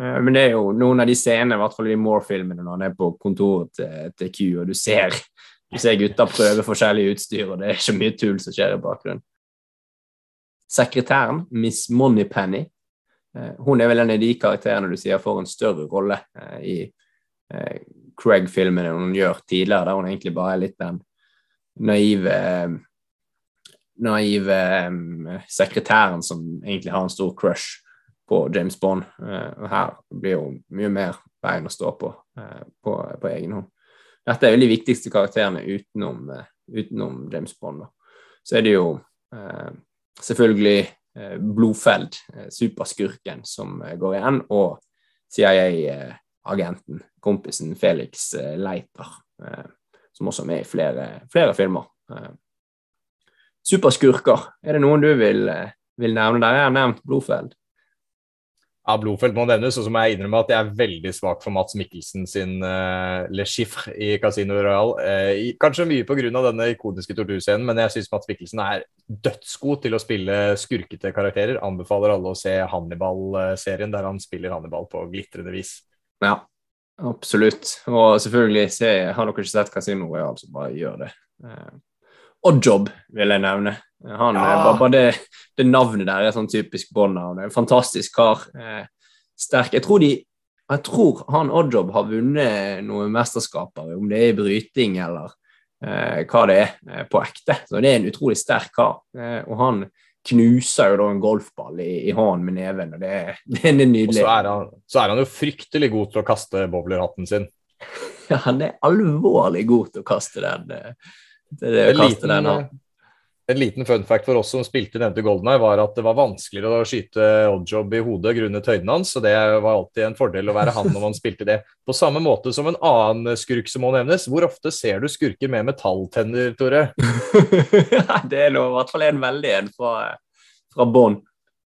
Eh, Men det er jo noen av de scenene, i hvert fall i de Moore-filmene, når han er på kontoret til, til Q, og du ser, du ser gutta prøve forskjellig utstyr, og det er ikke mye tull som skjer i bakgrunnen. Sekretæren, Miss Moneypenny, eh, hun er vel en av de karakterene du sier får en større rolle eh, i Craig-filmene hun gjør tidligere, der hun egentlig bare er litt den naive naive um, sekretæren som egentlig har en stor crush på James Bond. Eh, og her blir hun mye mer bein å stå på eh, på, på egen hånd. Dette er jo de viktigste karakterene utenom, eh, utenom James Bond. Da. Så er det jo eh, selvfølgelig eh, Blodfeld, eh, superskurken, som eh, går igjen, og CIA-agenten, kompisen Felix eh, Leiter, eh, som også er med i flere, flere filmer. Eh, superskurker, er det noen du vil, vil nevne der? Jeg har nevnt Blodfeld. Ja, Blodfeld må nevnes, og så må jeg innrømme at jeg er veldig svak for Mats Mikkelsen sin uh, Le Chiffre i Casino Royal. Uh, kanskje mye pga. denne ikoniske torturscenen, men jeg syns Mats Mikkelsen er dødsgod til å spille skurkete karakterer. Anbefaler alle å se Hannibal-serien, der han spiller Hannibal på glitrende vis. Ja, absolutt. Og selvfølgelig, se, har dere ikke sett Casino Royal, så bare gjør det. Uh, Oddjob vil jeg nevne. Han, Ja. bare, bare det, det navnet der er sånn typisk Bond-navn. En fantastisk kar. Eh, sterk. Jeg tror, de, jeg tror han Oddjob har vunnet noen mesterskaper, om det er bryting eller eh, hva det er, eh, på ekte. Så det er en utrolig sterk kar. Eh, og han knuser jo da en golfball i, i hånden med neven, og det, det er Og så er, han, så er han jo fryktelig god til å kaste bowlerhatten sin. Ja, han er alvorlig god til å kaste den. eh, til det å kaste liten, den han. En liten fun fact for oss som spilte nevnte Golden Eye, var at det var vanskeligere å skyte oddjob i hodet grunnet høyden hans, så det var alltid en fordel å være han når man spilte det. På samme måte som en annen skurk som må nevnes. Hvor ofte ser du skurker med metalltenner, Tore? det er nå i hvert fall en veldig en fra, fra Bond.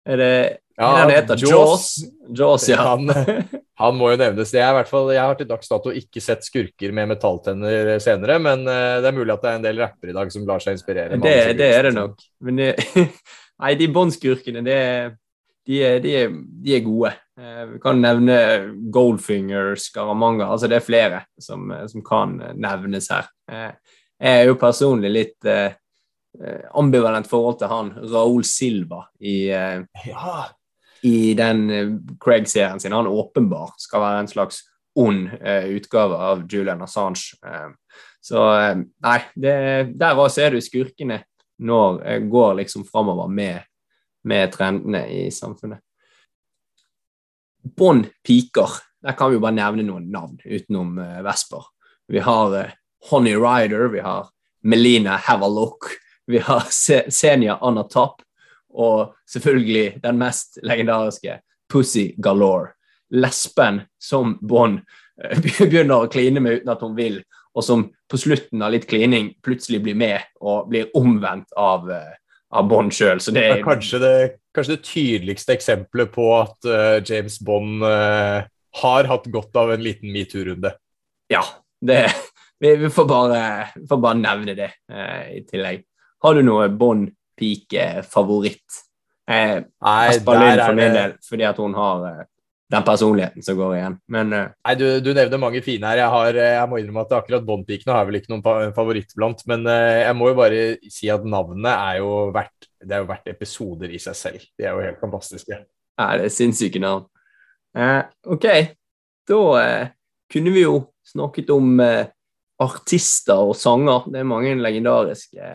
Er det Ja, han heter? Jaws? Jaws, ja. Han, han må jo nevnes. Det er i hvert fall, jeg har til dags dato ikke sett skurker med metalltenner senere, men eh, det er mulig at det er en del rappere i dag som lar seg inspirere. Det, det er det nok. Men det, nei, de er- de, de, de er gode. Eh, Vi kan nevne Goldfinger, Scaramanga, altså det er flere som, som kan nevnes her. Eh, Jeg er jo personlig litt eh, eh, ambivalent forhold til han Raoul Silva i eh, Ja, i den eh, Craig-serien sin. Han åpenbart skal være en slags ond eh, utgave av Julian Assange. Eh, så eh, nei, det, der også er du skurkene når eh, går liksom framover med, med trendene i samfunnet. Bånd piker. Der kan vi jo bare nevne noen navn utenom eh, Vesper. Vi har Honey Rider, vi har Melina Havelock, vi har Se Senia Anatop, og selvfølgelig den mest legendariske Pussy Galore. Lesben som Bond eh, begynner å kline med uten at hun vil, og som på slutten av litt klining plutselig blir med og blir omvendt av, eh, av Bond sjøl. Så det er kanskje det, kanskje det tydeligste eksempelet på at uh, James Bond uh, har hatt godt av en liten metoo-runde. Ja, det, vi, vi, får bare, vi får bare nevne det uh, i tillegg. Har du noe Bond-pike-favoritt? Eh, Aspa er for min del, fordi at hun har eh, den personligheten som går igjen. Men eh, Nei, du, du nevner mange fine her. Jeg, har, eh, jeg må innrømme at akkurat Bond-pikene har jeg vel ikke noen favoritt blant. Men eh, jeg må jo bare si at navnene er jo verdt, det er jo verdt episoder i seg selv. De er jo helt fantastiske. Ja, det er sinnssyke navn. OK, da kunne vi jo snakket om artister og sanger. Det er mange legendariske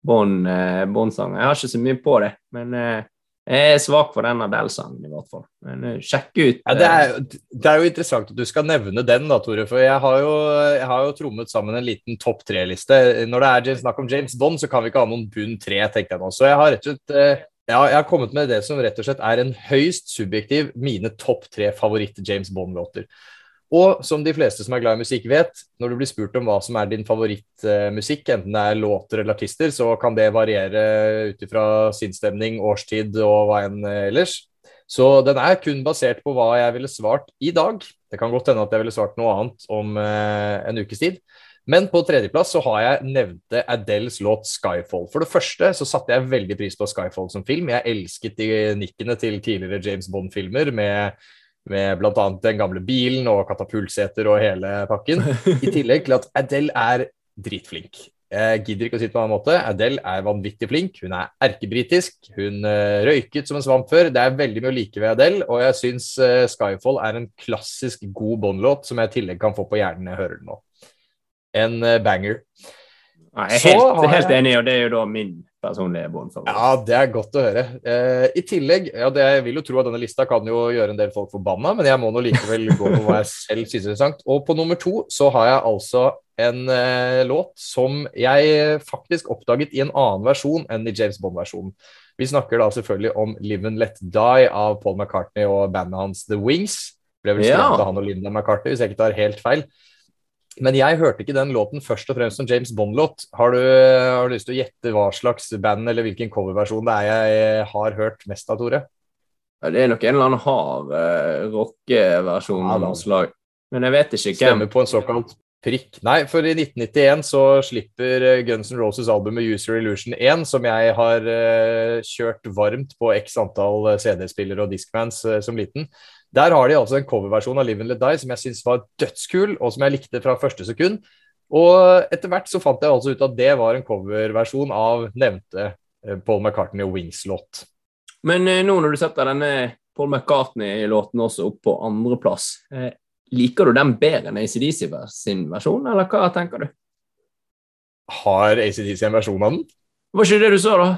eh, Bond, eh, Jeg har ikke så mye på det, men eh, jeg er svak for den Adele-sangen i hvert fall. Men eh, sjekk ut Ja, det, er, det er jo interessant at du skal nevne den, da, Tore. For jeg har jo, jeg har jo trommet sammen en liten topp tre-liste. Når det er snakk om James Bond, så kan vi ikke ha noen bunn tre, tenkte jeg nå. Så jeg har rett og slett ja, jeg har kommet med det som rett og slett er en høyst subjektiv mine topp tre favoritt-James Bond-låter. Og som de fleste som er glad i musikk vet, når du blir spurt om hva som er din favorittmusikk, enten det er låter eller artister, så kan det variere ut ifra sinnsstemning, årstid og hva enn eh, ellers. Så den er kun basert på hva jeg ville svart i dag. Det kan godt hende at jeg ville svart noe annet om eh, en ukes tid. Men på tredjeplass så har jeg nevnte Adeles låt 'Skyfall'. For det første så satte jeg veldig pris på 'Skyfall' som film. Jeg elsket de nikkene til tidligere James Bond-filmer med, med bl.a. den gamle bilen og katapultseter og hele pakken. I tillegg til at Adele er dritflink. Jeg gidder ikke å si det på en annen måte. Adele er vanvittig flink. Hun er erkebritisk. Hun uh, røyket som en svamp før. Det er veldig mye å like ved Adele, og jeg syns uh, 'Skyfall' er en klassisk god Bond-låt som jeg i tillegg kan få på hjernen når jeg hører den nå. En uh, banger. Nei, jeg er helt, jeg- helt enig, og det er jo da min personlige Bond-favoritt. Ja, det er godt å høre. Eh, I tillegg, ja, det, jeg vil jo tro at denne lista kan jo gjøre en del folk forbanna, men jeg må nå likevel gå på hva jeg selv synes er interessant. Og på nummer to så har jeg altså en eh, låt som jeg faktisk oppdaget i en annen versjon enn i James Bond-versjonen. Vi snakker da selvfølgelig om Live and Let Die av Paul McCartney og bandet hans The Wings. Ble vel skrevet Ja. av han og Linda McCartney, hvis jeg ikke tar helt feil. Men jeg hørte ikke den låten først og fremst som James Bond-låt. Har, du- har du lyst til å gjette hva slags band eller hvilken coverversjon det er jeg har hørt mest av, Tore? Ja, det er nok en eller annen hard uh, rockeversjon av ja, slag. Men jeg vet ikke hvem. Stemmer på en såkalt prikk. Nei, for i 1991 så slipper eh, Guns N' Roses albumet User Illusion 1, som jeg har uh, kjørt varmt på x antall eh, CD-spillere og Discmans uh, som liten. Der har de altså en coverversjon av Live and Let Die som jeg syns var dødskul, og som jeg likte fra første sekund. Og etter hvert så fant jeg altså ut at det var en coverversjon av nevnte eh, Paul McCartney Wings-låt. Men eh, nå når du setter denne Paul McCartney-låten også opp på andreplass, eh, liker du den bedre enn ACDC sin versjon, eller hva tenker du? Har ACDC en versjon av den? Var ikke det du sa, da?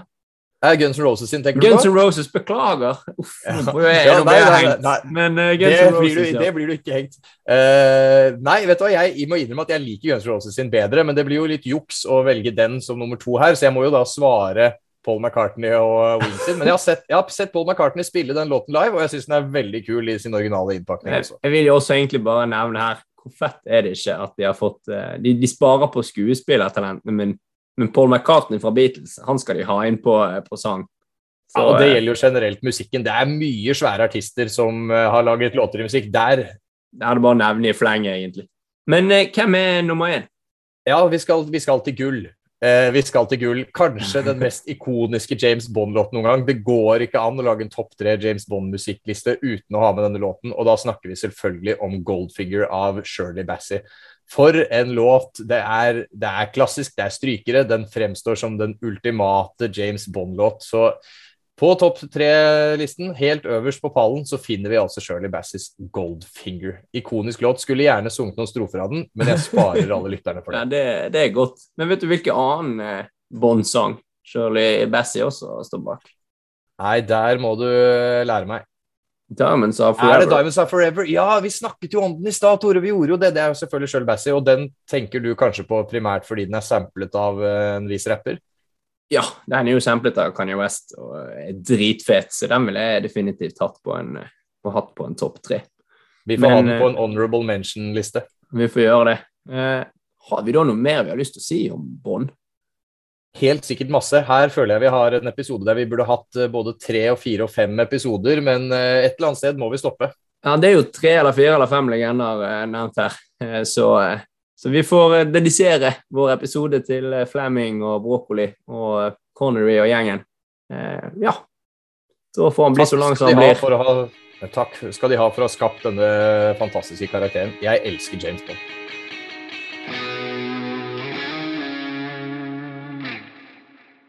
Er Guns N' Roses sin, tenker du Guns? N' Roses, beklager. Uff, Ja. nå ble jeg, Ja, nei, nei, hengt. nei. Men eh, Guns Det N' blir, du, Roses, det blir du ikke hengt. Uh, nei, vet du hva, jeg må innrømme at jeg liker Guns N' Roses sin bedre, men det blir jo litt juks å velge den som nummer to her, så jeg må jo da svare Paul McCartney og Wings sin. Men jeg har, sett, jeg har sett Paul McCartney spille den låten live, og jeg syns den er veldig kul i sin originale innpakning. Jeg, jeg vil jo også egentlig bare nevne her hvor fett er det ikke at de har fått eh, De, de sparer på skuespillertalentene, men, men Paul McCartney fra Beatles han skal de ha inn på, eh, på sang. Så, Ja, og det eh, gjelder jo generelt musikken. Det er mye svære artister som eh, har laget låter i musikk der. det er det bare å nevne i fleng, egentlig. Men eh, hvem er nummer én? Ja, vi skal, vi skal til gull. Eh, vi skal til gull. Kanskje den mest ikoniske James Bond-låten noen gang. Det går ikke an å lage en topp tre James Bond-musikkliste uten å ha med denne låten, og da snakker vi selvfølgelig om Goldfinger av Shirley Bassey. For en låt. Det er, det er klassisk, det er strykere. Den fremstår som den ultimate James Bond-låt. Så på topp tre-listen, helt øverst på pallen, så finner vi altså Shirley Bassis Goldfinger. Ikonisk låt. Skulle gjerne sunget noen strofer av den, men jeg sparer alle lytterne for det. Ja, det, det er godt. Men vet du hvilken annen eh, Bond-sang Shirley Bassey også står bak? Nei, der må du lære meg. Diamonds Are Forever. Er det Diamonds Are Forever? Ja, vi snakket jo om den i stad, Tore. Vi gjorde jo det. Det er jo selvfølgelig Shirley Bassey, og den tenker du kanskje på primært fordi den er samplet av eh, en vis rapper? Ja, den er jo samplet av Kanye West og er dritfet, så den ville jeg definitivt hatt på en, eh, på hatt på en topp tre. Vi får Men, ha den på eh, en honorable mention-liste. Vi får gjøre det. Eh, har vi da noe mer vi har lyst til å si om Bond? Helt sikkert masse. Her føler jeg vi har en episode der vi burde hatt eh, både tre og fire og fem episoder, men eh, et eller annet sted må vi stoppe. Ja, det er jo tre eller fire eller fem legender eh, nevnt her, så, så vi får dedisere vår episode til Fleming og Broccoli og Connery og gjengen. Ja, Da får han bli så lang som han blir. ha, takk skal de ha for å ha skapt denne fantastiske karakteren. Jeg elsker James Bond.